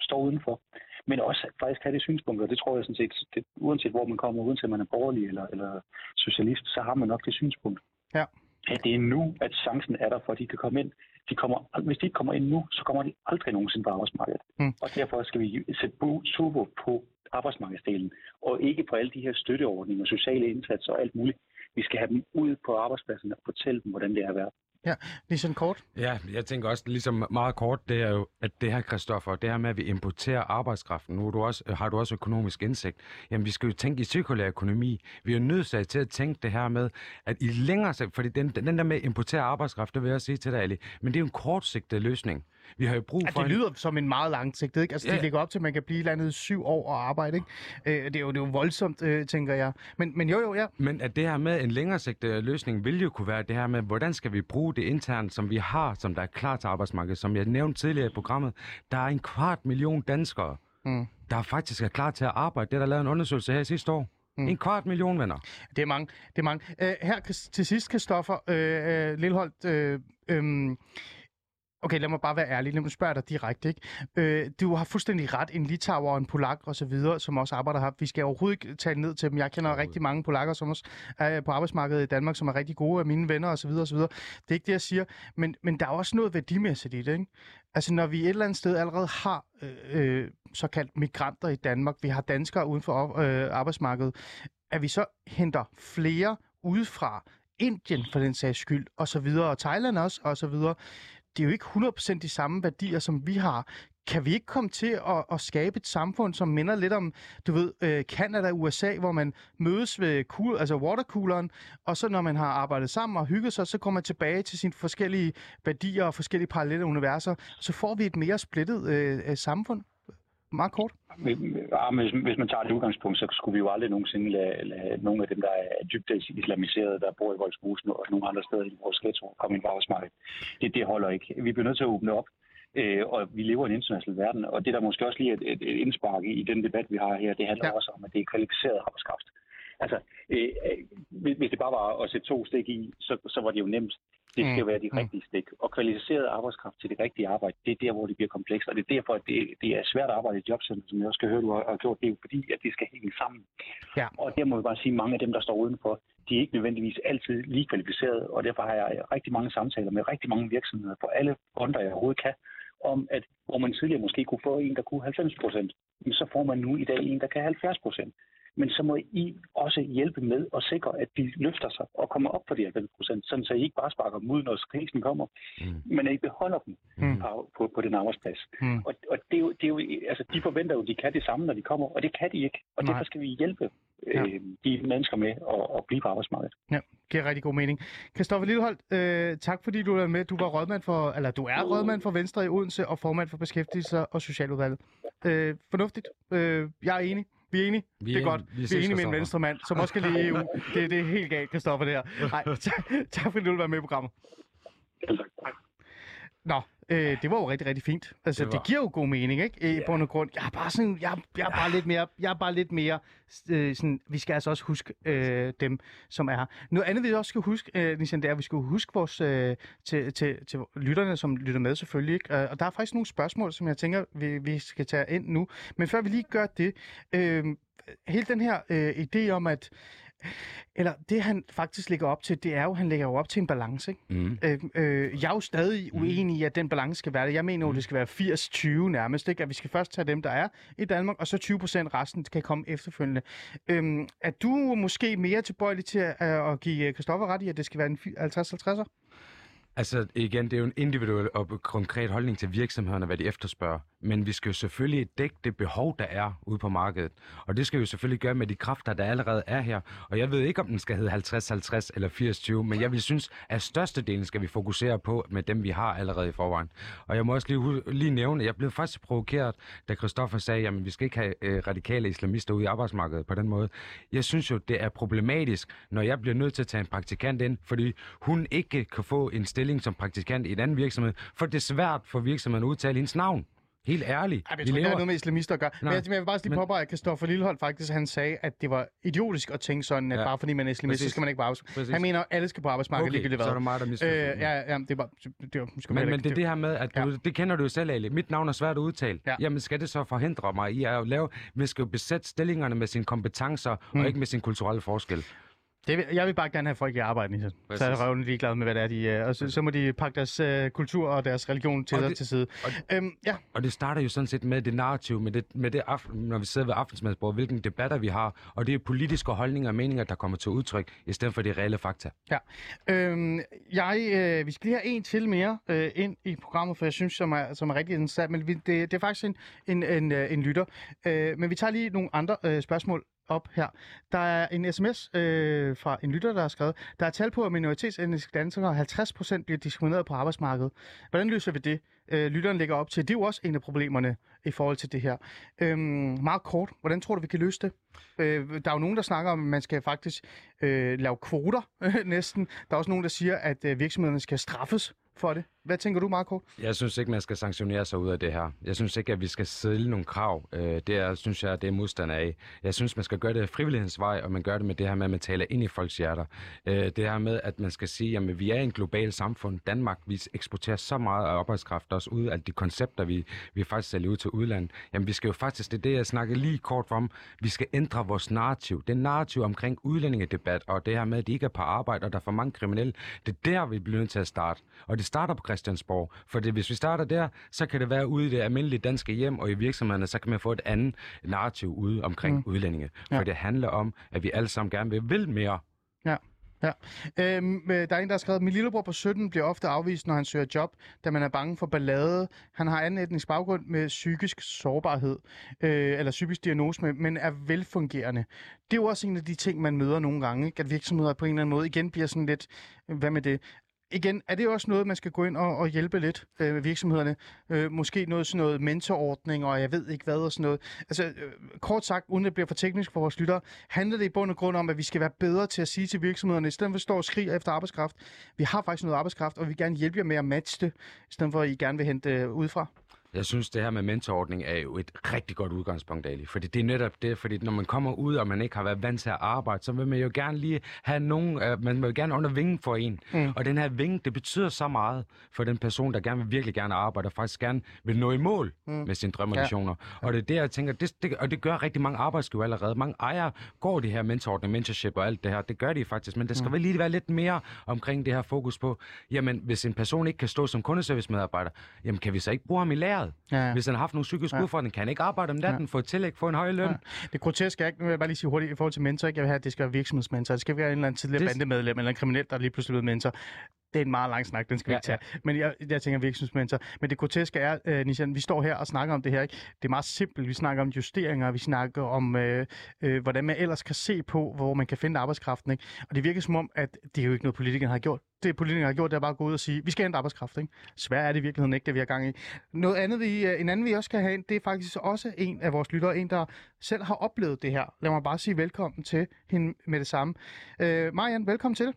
står udenfor, men også faktisk have det synspunkt, og det tror jeg sådan set, det, uanset hvor man kommer, uanset man er borgerlig eller, eller socialist, så har man nok det synspunkt. Ja. At det er nu, at chancen er der for, at de kan komme ind. De kommer, hvis de ikke kommer ind nu, så kommer de aldrig nogensinde på arbejdsmarkedet. Mm. Og derfor skal vi sætte turbo på arbejdsmarkedsdelen, og ikke på alle de her støtteordninger, sociale indsatser og alt muligt. Vi skal have dem ud på arbejdspladsen og fortælle dem, hvordan det er at være. Ja, lige sådan kort. Ja, jeg tænker også ligesom meget kort, det er jo, at det her, Kristoffer, det her med, at vi importerer arbejdskraften, nu har du også, har du også økonomisk indsigt, jamen vi skal jo tænke i cirkulær økonomi. Vi er nødt til at tænke det her med, at i længere sigt, fordi den, den der med at importere arbejdskraft, det vil jeg også sige til dig, Ali, men det er jo en kortsigtet løsning. Vi har jo brug for... Ja, det lyder en... som en meget langsigtet, ikke? Altså, ja. det ligger op til, at man kan blive landet syv år og arbejde, ikke? Øh, det, er jo, det er jo voldsomt, øh, tænker jeg. Men, men jo, jo, ja. Men at det her med en længere sigtet løsning vil jo kunne være det her med, hvordan skal vi bruge det internt, som vi har, som der er klar til arbejdsmarkedet. Som jeg nævnte tidligere i programmet, der er en kvart million danskere, mm. der faktisk er klar til at arbejde. Det er der lavet en undersøgelse her sidste år. Mm. En kvart million venner. Det er mange. Det er mange. Uh, her til sidst, Kristoffer uh, Lilleholdt, uh, um, Okay, lad mig bare være ærlig. Lad mig spørge dig direkte. Ikke? Øh, du har fuldstændig ret. En litauer og en polak og så videre, som også arbejder her. Vi skal overhovedet ikke tale ned til dem. Jeg kender rigtig mange polakker, som også er på arbejdsmarkedet i Danmark, som er rigtig gode af mine venner og så videre og så videre. Det er ikke det, jeg siger. Men, men der er også noget værdimæssigt i det. Ikke? Altså, når vi et eller andet sted allerede har øh, øh såkaldt migranter i Danmark, vi har danskere uden for øh, arbejdsmarkedet, at vi så henter flere udefra, Indien for den sags skyld, og så videre, og Thailand også, og så videre det er jo ikke 100% de samme værdier, som vi har. Kan vi ikke komme til at, at skabe et samfund, som minder lidt om, du ved, øh, Canada og USA, hvor man mødes ved cool, altså watercooleren, og så når man har arbejdet sammen og hygget sig, så kommer man tilbage til sine forskellige værdier og forskellige parallelle universer, og så får vi et mere splittet øh, øh samfund? Meget kort. Ja, hvis, hvis man tager det udgangspunkt, så skulle vi jo aldrig nogensinde lade, lade nogle af dem, der er dybt islamiseret, der bor i Voldsbusen og nogle andre steder i vores ghetto, komme ind på arbejdsmarkedet. Det, det holder ikke. Vi bliver nødt til at åbne op. Øh, og vi lever i en international verden, og det der måske også lige er et, et, et indspark i, i den debat, vi har her, det handler Ja. også om, at det er kvalificeret arbejdskraft. Altså, øh, øh, hvis hvis det bare var at sætte to stik i, så, så var det jo nemt. Det skal Mm, være de mm. rigtige stik. Og kvalificeret arbejdskraft til det rigtige arbejde, det er der, hvor det bliver komplekst. Og det er derfor, at det, det er svært at arbejde i jobcenter, som jeg også skal høre, du har, har gjort. Det er jo fordi, at det skal hænge sammen. Ja. Og der må vi bare sige, at mange af dem, der står udenfor, de er ikke nødvendigvis altid lige kvalificerede. Og derfor har jeg rigtig mange samtaler med rigtig mange virksomheder på alle fronter, jeg overhovedet kan, om at hvor man tidligere måske kunne få en, der kunne 90 procent, så får man nu i dag en, der kan 70 procent. Men så må I også hjælpe med at sikre, at de løfter sig og kommer op på de 90 procent, sådan så I ikke bare sparker dem ud, når krisen kommer, Mm. men at I beholder dem Mm. på, på, på den arbejdsplads. Mm. Og, og det er jo, det er jo, altså, de forventer jo, at de kan det samme, når de kommer, og det kan de ikke. Og Nej. derfor skal vi hjælpe Ja. øh, de mennesker med at, at blive på arbejdsmarkedet. Ja, giver rigtig god mening. Kristoffer Lilleholdt, øh, tak fordi du er med. Du var rådmand for, eller du er rådmand for Venstre i Odense og formand for Beskæftigelse og Socialudvalget. Øh, fornuftigt. Øh, jeg er enig. Vi er enige. Vi det er er godt. Vi Vi, er enige med en Christoffer. venstremand, som også skal lide EU. Det, det er helt galt, Kristoffer, det her. Nej, tak, tak fordi du vil være med i programmet. Tak. Nå, øh, det var jo rigtig, rigtig fint. Altså, det, Det det var. giver jo god mening, ikke? I bund og grund. Jeg er bare sådan, jeg, jeg er bare lidt mere, jeg er bare lidt mere øh, sådan, vi skal altså også huske øh, dem, som er her. Noget andet, vi også skal huske, øh, Nishan, det er, at vi skal huske vores, øh, til, til, til lytterne, som lytter med selvfølgelig, ikke? Øh, Og der er faktisk nogle spørgsmål, som jeg tænker, vi, vi skal tage ind nu. Men før vi lige gør det, øh, hele den her øh, idé om, at eller det han faktisk lægger op til, det er jo, han lægger jo op til en balance, ikke? Mm. Øh, øh, jeg er jo stadig uenig i, at den balance skal være der. Jeg mener jo, det skal være 80-20 nærmest, ikke? At vi skal først tage dem, der er i Danmark, og så 20 procent resten kan komme efterfølgende. Øhm, er du måske mere tilbøjelig til at, at give Kristoffer ret i, at det skal være en 50-50'er? Altså igen, det er jo en individuel og konkret holdning til virksomhederne, hvad de efterspørger. Men vi skal jo selvfølgelig dække det behov, der er ude på markedet. Og det skal vi jo selvfølgelig gøre med de kræfter, der allerede er her. Og jeg ved ikke, om den skal hedde 50-50 eller 80-20, men jeg vil synes, at størstedelen skal vi fokusere på med dem, vi har allerede i forvejen. Og jeg må også lige, lige nævne, at jeg blev faktisk provokeret, da Christoffer sagde, at vi skal ikke have øh, radikale islamister ude i arbejdsmarkedet på den måde. Jeg synes jo, det er problematisk, når jeg bliver nødt til at tage en praktikant ind, fordi hun ikke kan få en stilling som praktikant i en anden virksomhed, for det er svært for virksomheden at udtale hendes navn. Helt ærligt. Ej, jeg tror ikke, det har lever- noget med islamister at gøre. Men Nej, jeg, men jeg vil bare lige men- påpege, at Kristoffer Lillehold faktisk, han sagde, at det var idiotisk at tænke sådan, at Ja. bare fordi man er islamist, så Præcis. skal man ikke arbejdsmarkedet. Præcis. Han mener, at alle skal på arbejdsmarkedet, Okay, ligegyldigt hvad. så er der meget, der Øh, misforstår. ja, ja, det er bare... Det var, skal man Men, men ikke- det er det her med, at du, Ja. det kender du jo selv, Ali. Mit navn er svært at udtale. Ja. Jamen, skal det så forhindre mig i at lave... Vi skal jo besætte stillingerne med sine kompetencer, mm. og ikke med sin kulturelle forskel. Det vil, jeg vil bare gerne have folk i arbejde, Nissan. Så er Præcis. røven ligeglad med, hvad det er, de... Øh, og så, så må de pakke deres øh, kultur og deres religion til, Og det, til side. og- Øhm, ja, Og det starter jo sådan set med det narrativ, med det, med det aften, når vi sidder ved aftensmadsbordet, hvilke debatter vi har, og det er politiske holdninger og meninger, der kommer til udtryk, i stedet for de reelle fakta. ja. Øhm, jeg, øh, vi skal lige have en til mere øh, ind i programmet, for jeg synes, som er, som er rigtig interessant. Men vi, det, det er faktisk en, en, en, øh, en lytter. Øh, men vi tager lige nogle andre øh, spørgsmål op her. Der er en sms øh, fra en lytter, der har skrevet, der er tal på, at minoritetsetniske danskere 50% bliver diskrimineret på arbejdsmarkedet. Hvordan løser vi det? Øh, lytteren lægger op til. Det er jo også en af problemerne i forhold til det her. Øhm, meget kort, hvordan tror du, vi kan løse det? Øh, der er jo nogen, der snakker om, at man skal faktisk øh, lave kvoter næsten. Der er også nogen, der siger, at øh, virksomhederne skal straffes for det. Hvad tænker du, Marco? Jeg synes ikke, man skal sanktionere sig ud af det her. Jeg synes ikke, at vi skal sædle nogle krav. Øh, det er, synes jeg, det er modstander af. Jeg synes, man skal gøre det af frivillighedens vej, og man gør det med det her med, at man taler ind i folks hjerter. Øh, det her med, at man skal sige, at vi er en global samfund. Danmark, vi eksporterer så meget af arbejdskraft også ud af de koncepter, vi, vi faktisk sælger ud til udlandet. Jamen, vi skal jo faktisk, det er det, jeg snakkede lige kort om, vi skal ændre vores narrativ. Det narrativ omkring udlændingedebat, og det her med, at de ikke er på arbejde, og der er for mange kriminelle, det er der, vi bliver nødt til at starte. Og det starter på Christiansborg. For det, hvis vi starter der, så kan det være ude i det almindelige danske hjem og i virksomhederne, så kan man få et andet narrativ ude omkring mm. udlændinge. For Ja. det handler om, at vi alle sammen gerne vil, vil mere. Ja. Ja. Øhm, øh, der er en, der har skrevet, min lillebror på 17 bliver ofte afvist, når han søger job, da man er bange for ballade. Han har anden etnisk baggrund med psykisk sårbarhed, øh, eller psykisk diagnose, med, men er velfungerende. Det er jo også en af de ting, man møder nogle gange, at virksomheder på en eller anden måde igen bliver sådan lidt, hvad med det? Igen, er det også noget, man skal gå ind og, og hjælpe lidt øh, med virksomhederne? Øh, måske noget sådan noget mentorordning, og jeg ved ikke hvad og sådan noget. Altså, øh, kort sagt, uden det bliver for teknisk for vores lyttere, handler det i bund og grund om, at vi skal være bedre til at sige til virksomhederne, i stedet for at stå og skrige efter arbejdskraft, vi har faktisk noget arbejdskraft, og vi vil gerne hjælpe jer med at matche det, i stedet for at I gerne vil hente øh, udefra. Jeg synes, det her med mentorordning er jo et rigtig godt udgangspunkt, Ali. Fordi det er netop det, fordi når man kommer ud, og man ikke har været vant til at arbejde, så vil man jo gerne lige have nogen, uh, man vil gerne under vingen for en. Mm. Og den her vinge, det betyder så meget for den person, der gerne vil virkelig gerne arbejde, og faktisk gerne vil nå i mål mm. med sine drømmevisioner. Ja. Og det er det, jeg tænker, det, det, og det gør rigtig mange arbejdsgiver allerede. Mange ejere går det her mentorordning, mentorship og alt det her. Det gør de faktisk, men der skal mm. vel lige være lidt mere omkring det her fokus på, jamen hvis en person ikke kan stå som kundeservice-medarbejder, jamen kan vi så ikke bruge ham i læret? Ja. Hvis han har haft nogle psykiske ja. udfordringer, kan han ikke arbejde om natten, ja. få et tillæg, få en høj løn. Ja. Det groteske er ikke, nu vil jeg bare lige sige hurtigt i forhold til mentor, ikke? jeg vil have, at det skal være virksomhedsmentor. Det skal være en eller anden tidligere det... bandemedlem eller en kriminel, der lige pludselig blevet mentor det er en meget lang snak, den skal vi ja, ikke tage. Ja. Men jeg, jeg tænker virksomhedsmentor. Men det groteske er, uh, Nishan, vi står her og snakker om det her. Ikke? Det er meget simpelt. Vi snakker om justeringer, vi snakker om, uh, uh, hvordan man ellers kan se på, hvor man kan finde arbejdskraften. Ikke? Og det virker som om, at det er jo ikke noget, politikerne har gjort. Det politikerne har gjort, det er bare at gå ud og sige, vi skal hente arbejdskraft. Ikke? Svær er det i virkeligheden ikke, det vi har gang i. Noget andet, vi, uh, en anden vi også skal have ind, det er faktisk også en af vores lyttere, en der selv har oplevet det her. Lad mig bare sige velkommen til hende med det samme. Uh, Marian, velkommen til.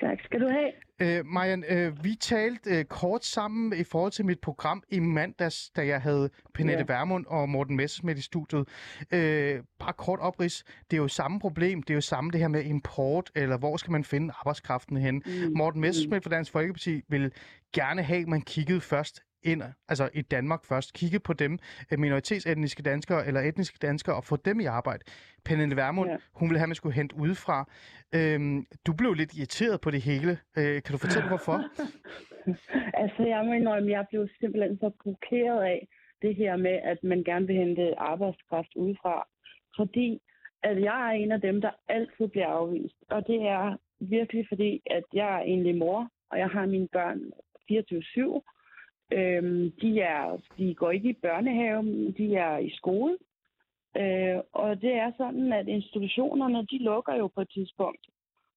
Tak skal du have. Øh, Marian, øh, vi talte øh, kort sammen i forhold til mit program i mandags, da jeg havde Pernille ja. Vermund og Morten Messersmith i studiet. Øh, bare kort oprids. Det er jo samme problem. Det er jo samme det her med import, eller hvor skal man finde arbejdskraften hen. Mm. Morten Messersmith fra Dansk Folkeparti vil gerne have, at man kiggede først ind, altså i Danmark først, kigge på dem, øh, minoritetsetniske danskere eller etniske danskere, og få dem i arbejde. Pernille Vermund, ja. hun ville have, at man skulle hente udefra. Øhm, du blev lidt irriteret på det hele. Øh, kan du fortælle, hvorfor? altså, jeg må indrømme, jeg blev simpelthen så provokeret af det her med, at man gerne vil hente arbejdskraft udefra. Fordi at jeg er en af dem, der altid bliver afvist. Og det er virkelig fordi, at jeg er egentlig mor, og jeg har mine børn 24-7. Øhm, de, er, de går ikke i børnehave, de er i skole. Øh, og det er sådan, at institutionerne, de lukker jo på et tidspunkt.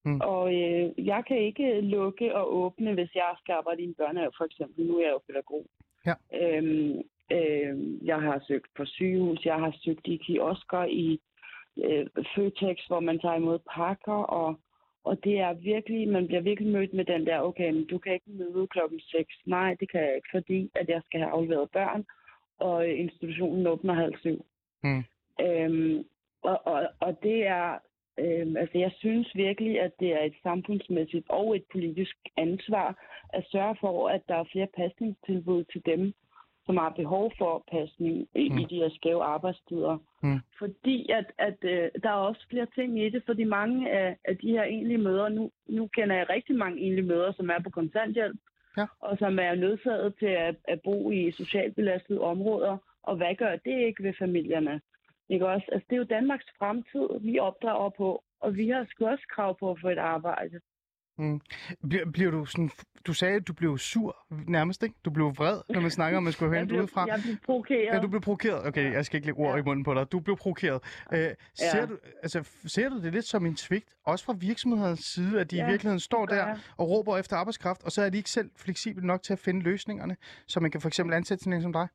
Mm. Og øh, jeg kan ikke lukke og åbne, hvis jeg skal arbejde i en børnehave, for eksempel. Nu er jeg jo pædagog. Ja. Øhm, øh, jeg har søgt på sygehus, jeg har søgt i kiosker, i øh, Føtex, hvor man tager imod pakker, og og det er virkelig, man bliver virkelig mødt med den der, okay, men du kan ikke møde klokken 6. Nej, det kan jeg ikke, fordi at jeg skal have afleveret børn, og institutionen åbner halv syv. Mm. Øhm, og, og, og det er, øhm, altså jeg synes virkelig, at det er et samfundsmæssigt og et politisk ansvar at sørge for, at der er flere pasningstilbud til dem, som har behov for pasning i, mm. i de her skæve arbejdstider. Mm. Fordi at, at øh, der er også flere ting i det, fordi mange af, af de her enlige møder, nu, nu kender jeg rigtig mange enlige møder, som er på kontanthjælp, ja. og som er nødsaget til at, at bo i socialt belastede områder. Og hvad gør det ikke ved familierne? Ikke også? Altså, det er jo Danmarks fremtid, vi opdrager på, og vi har sgu også krav på at få et arbejde. Mm. Bliver, bliver du sådan, du sagde, at du blev sur nærmest, ikke? Du blev vred, når man snakker om, at man skulle hente udefra. Jeg blev provokeret. Ja, du blev provokeret. Okay, jeg skal ikke lægge ord ja. i munden på dig. Du blev provokeret. Ser, ja. du, altså, ser du det lidt som en svigt, også fra virksomhedens side, at de ja, i virkeligheden står der jeg. og råber efter arbejdskraft, og så er de ikke selv fleksible nok til at finde løsningerne, så man kan for eksempel ansætte sådan en som dig?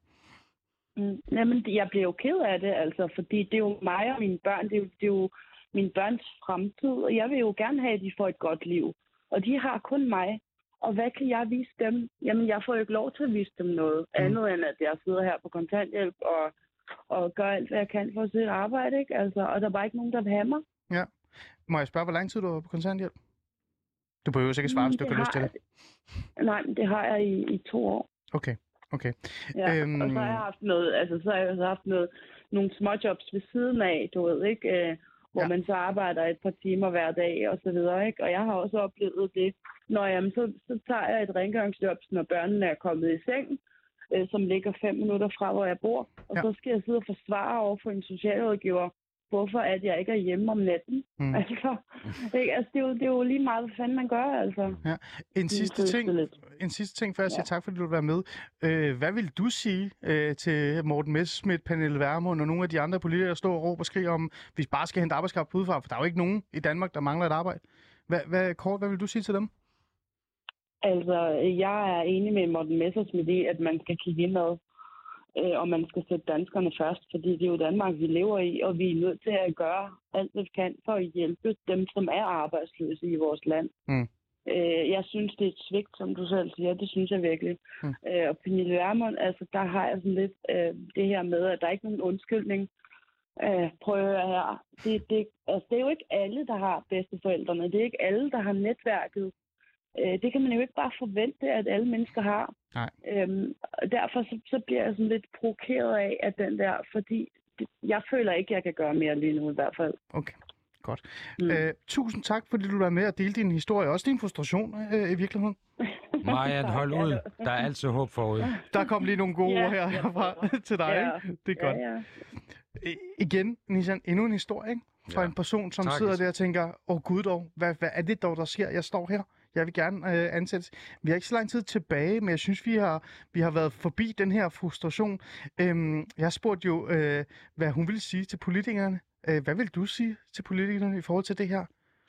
Mm, jamen, jeg bliver jo ked af det, altså, fordi det er jo mig og mine børn, det er jo, det er jo min børns fremtid, og jeg vil jo gerne have, at de får et godt liv. Og de har kun mig. Og hvad kan jeg vise dem? Jamen, jeg får jo ikke lov til at vise dem noget. Mm. Andet end, at jeg sidder her på kontanthjælp og, og gør alt, hvad jeg kan for at søge arbejde, ikke? Altså, og der er bare ikke nogen, der vil have mig. Ja. Må jeg spørge, hvor lang tid du var på kontanthjælp? Du behøver sikkert svare, hvis du ikke har lyst til det. Nej, det har jeg i, i to år. Okay, okay. Ja, øhm... og så har jeg haft noget, altså så har jeg haft noget, nogle småjobs ved siden af, du ved, ikke? Hvor ja. man så arbejder et par timer hver dag og så videre. Ikke? Og jeg har også oplevet det, når jamen, så, så tager jeg et rengøringsjob, når børnene er kommet i seng, øh, som ligger fem minutter fra, hvor jeg bor. Og ja. så skal jeg sidde og forsvare over for en socialrådgiver, hvorfor at jeg ikke er hjemme om natten. Mm. Altså, ikke? altså det, er jo, det er jo lige meget, hvad fanden man gør, altså. Ja. En, sidste ting, en sidste ting, før jeg siger ja. tak, fordi du vil være med. Øh, hvad vil du sige øh, til Morten Messerschmidt, Pernille Vermund og nogle af de andre politikere, der står og råber og skriger om, vi bare skal hente arbejdskraft udefra, for der er jo ikke nogen i Danmark, der mangler et arbejde. Hvad, hvad, kort, hvad vil du sige til dem? Altså, jeg er enig med Morten Messersmith i, at man skal kigge indad, øh, og man skal sætte danskerne først, fordi det er jo Danmark, vi lever i, og vi er nødt til at gøre alt, hvad vi kan for at hjælpe dem, som er arbejdsløse i vores land. Mm. Øh, jeg synes, det er et svigt, som du selv siger. Det synes jeg virkelig. Mm. Øh, og Pernille Vermund, altså, der har jeg sådan lidt øh, det her med, at der er ikke nogen undskyldning. Øh, prøv at høre her. Det, det, altså, det er jo ikke alle, der har bedsteforældrene. Det er ikke alle, der har netværket. Øh, det kan man jo ikke bare forvente, at alle mennesker har. Nej. Øhm, og derfor så, så bliver jeg sådan lidt provokeret af, at den der, fordi det, jeg føler ikke, jeg kan gøre mere lige nu i hvert fald. Okay, godt. Mm. Øh, tusind tak, fordi du var med og delte din historie. Også din frustration øh, i virkeligheden. Tak, hold ud. Der er altid håb forude. Der kom lige nogle gode Ja, ord her, herfra til dig. Ja. Ikke? Det er godt. Ja, ja. I- Igen, Nissan, endnu en historie ikke? fra Ja. en person, som Tragisk. sidder der og tænker, åh oh, gud dog, hvad, hvad er det dog, der sker? Jeg står her. Jeg vil gerne øh, ansættes. Vi har ikke så lang tid tilbage, men jeg synes, vi har, vi har været forbi den her frustration. Øhm, jeg spurgte jo, øh, hvad hun ville sige til politikerne. Øh, hvad vil du sige til politikerne i forhold til det her?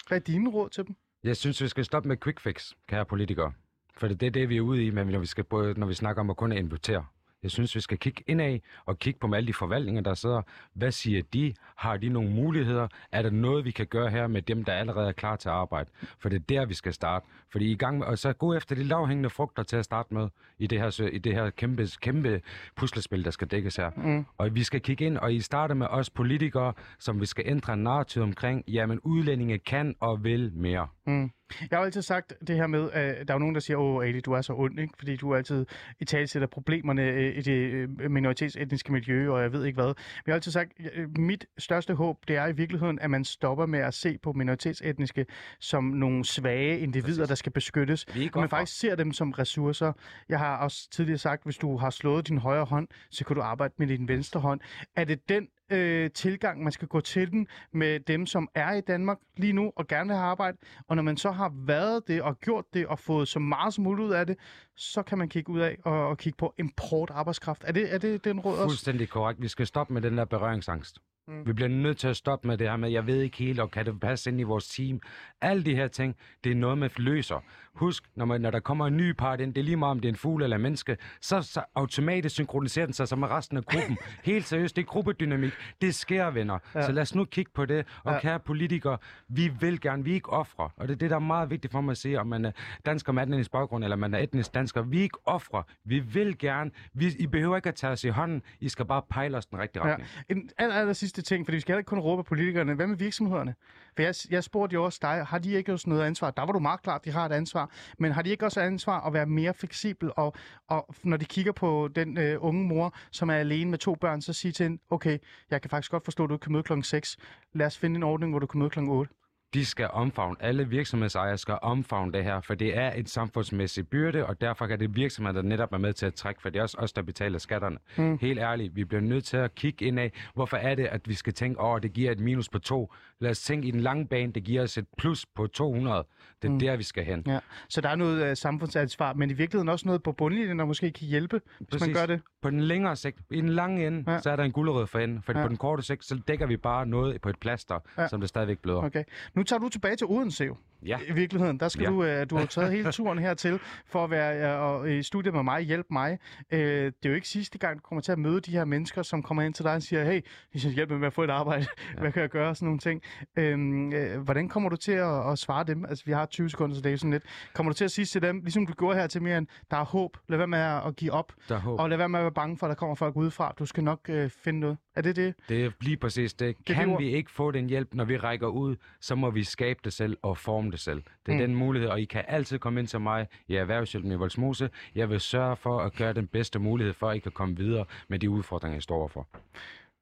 Hvad er dine råd til dem? Jeg synes, vi skal stoppe med quick fix, kære politikere. For det er det, vi er ude i, men når vi, skal, både, når vi snakker om at kun invitere. Jeg synes, vi skal kigge indad og kigge på alle de forvaltninger, der sidder. Hvad siger de? Har de nogle muligheder? Er der noget, vi kan gøre her med dem, der allerede er klar til at arbejde? For det er der, vi skal starte. Fordi I gang med, og så gå efter de lavhængende frugter til at starte med i det her, i det her kæmpe, kæmpe puslespil, der skal dækkes her. Mm. Og vi skal kigge ind, og I starter med os politikere, som vi skal ændre en narrativ omkring, jamen udlændinge kan og vil mere. Mm. Jeg har altid sagt det her med, at der er nogen, der siger, åh Ali, du er så ond, ikke? fordi du altid i tale sætter problemerne øh, i det øh, minoritetsetniske miljø, og jeg ved ikke hvad. Men jeg har altid sagt, øh, mit største håb, det er i virkeligheden, at man stopper med at se på minoritetsetniske som nogle svage individer, Præcis. der skal beskyttes. Vi man faktisk ser dem som ressourcer. Jeg har også tidligere sagt, hvis du har slået din højre hånd, så kan du arbejde med din venstre hånd. Er det den øh, tilgang, man skal gå til den med dem, som er i Danmark lige nu og gerne vil have arbejde? Og når man så har været det og gjort det og fået så meget som muligt ud af det, så kan man kigge ud af og, og kigge på import arbejdskraft. Er det, er det den råd også? Fuldstændig korrekt. Vi skal stoppe med den der berøringsangst. Mm. Vi bliver nødt til at stoppe med det her med, jeg ved ikke helt, og kan det passe ind i vores team? Alle de her ting, det er noget, man løser. Husk, når, man, når der kommer en ny part ind, det er lige meget om det er en fugl eller en menneske, så, så automatisk synkroniserer den sig så med resten af gruppen. Helt seriøst, det er gruppedynamik. Det sker, venner. Ja. Ja. Så lad os nu kigge på det. Og Ja. ja. kære politikere, vi vil gerne, vi er ikke ofre. Og det er det, der er meget vigtigt for mig at sige, om man er dansker med etnisk baggrund, eller man er etnisk dansker. Vi er ikke ofre. Vi vil gerne. Vi, I behøver ikke at tage os i hånden. I skal bare pejle os den rigtige Ja. retning. En aller, aller sidste ting, fordi vi skal heller ikke kun råbe af politikerne. Hvad med virksomhederne? For jeg, jeg spurgte jo også dig, har de ikke også noget ansvar? Der var du meget klart, de har et ansvar. Men har de ikke også ansvar at være mere fleksibel? Og, og når de kigger på den øh, unge mor, som er alene med to børn, så sige til hende, okay, jeg kan faktisk godt forstå, at du ikke kan møde klokken 6. Lad os finde en ordning, hvor du kan møde klokken 8 de skal omfavne, alle virksomhedsejere skal omfavne det her, for det er et samfundsmæssigt byrde, og derfor kan det virksomheder, der netop er med til at trække, for det er også os, der betaler skatterne. Mm. Helt ærligt, vi bliver nødt til at kigge ind af, hvorfor er det, at vi skal tænke, åh, det giver et minus på to. Lad os tænke i den lange bane, det giver os et plus på 200. Det er Mm. der, vi skal hen. Ja. Så der er noget øh, samfundsansvar, men i virkeligheden også noget på bundlinjen, der måske kan hjælpe, hvis man Præcis. gør det. På den længere sigt, i den lange ende, Ja. så er der en gulerod for enden. For Ja. på den korte sigt, så dækker vi bare noget på et plaster, ja. som det stadigvæk bløder. Okay. Nu tager du tilbage til Odense jo. Ja. I virkeligheden, der skal ja. Du, øh, du har taget hele turen hertil for at være øh, og, i studiet med mig, hjælpe mig. Øh, det er jo ikke sidste gang, du kommer til at møde de her mennesker, som kommer ind til dig og siger, hey, jeg skal hjælpe med at få et arbejde. Ja. Hvad kan jeg gøre? Sådan nogle ting. Øhm, øh, hvordan kommer du til at, at svare dem? Altså, vi har 20 sekunder, så det er sådan lidt. Kommer du til at sige til dem, ligesom du gjorde her til Miriam, der er håb, lad være med at give op, Der er håb. og lad være med at være bange for, at der kommer folk udefra. Du skal nok øh, finde noget. Er det det? Det er lige præcis det. det Kan ord. vi ikke få den hjælp, når vi rækker ud, så må vi skabe det selv og forme det selv. Det er mm. den mulighed, og I kan altid komme ind til mig i Erhvervshjælpen i Voldsmose. Jeg vil sørge for at gøre den bedste mulighed for, at I kan komme videre med de udfordringer, I står overfor.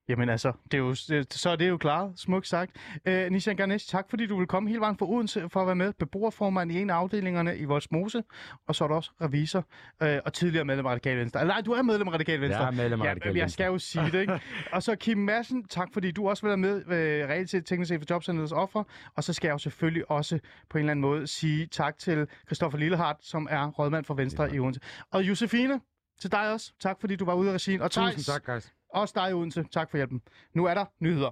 Jamen altså, det er jo, det, så er det jo klaret. Smukt sagt. Øh, Nishan Ganesh, tak fordi du vil komme hele vejen fra Odense for at være med. Beboerformand i en af afdelingerne i Voldsmose, og så er du også revisor øh, og tidligere medlem af Radikale Venstre. Nej, du er medlem af Radikale Venstre. Jeg er medlem af ja, Radikale men jeg skal jo sige det, ikke? og så Kim Madsen, tak fordi du også vil være med ved reelt set teknisk set for Jobcenterets offer. Og så skal jeg jo selvfølgelig også på en eller anden måde sige tak til Christoffer Lillehardt, som er rådmand for Venstre ja. i Odense. Og Josefine, til dig også. Tak fordi du var ude af regien. Og Tusind tak, guys også dig Odense. Tak for hjælpen. Nu er der nyheder.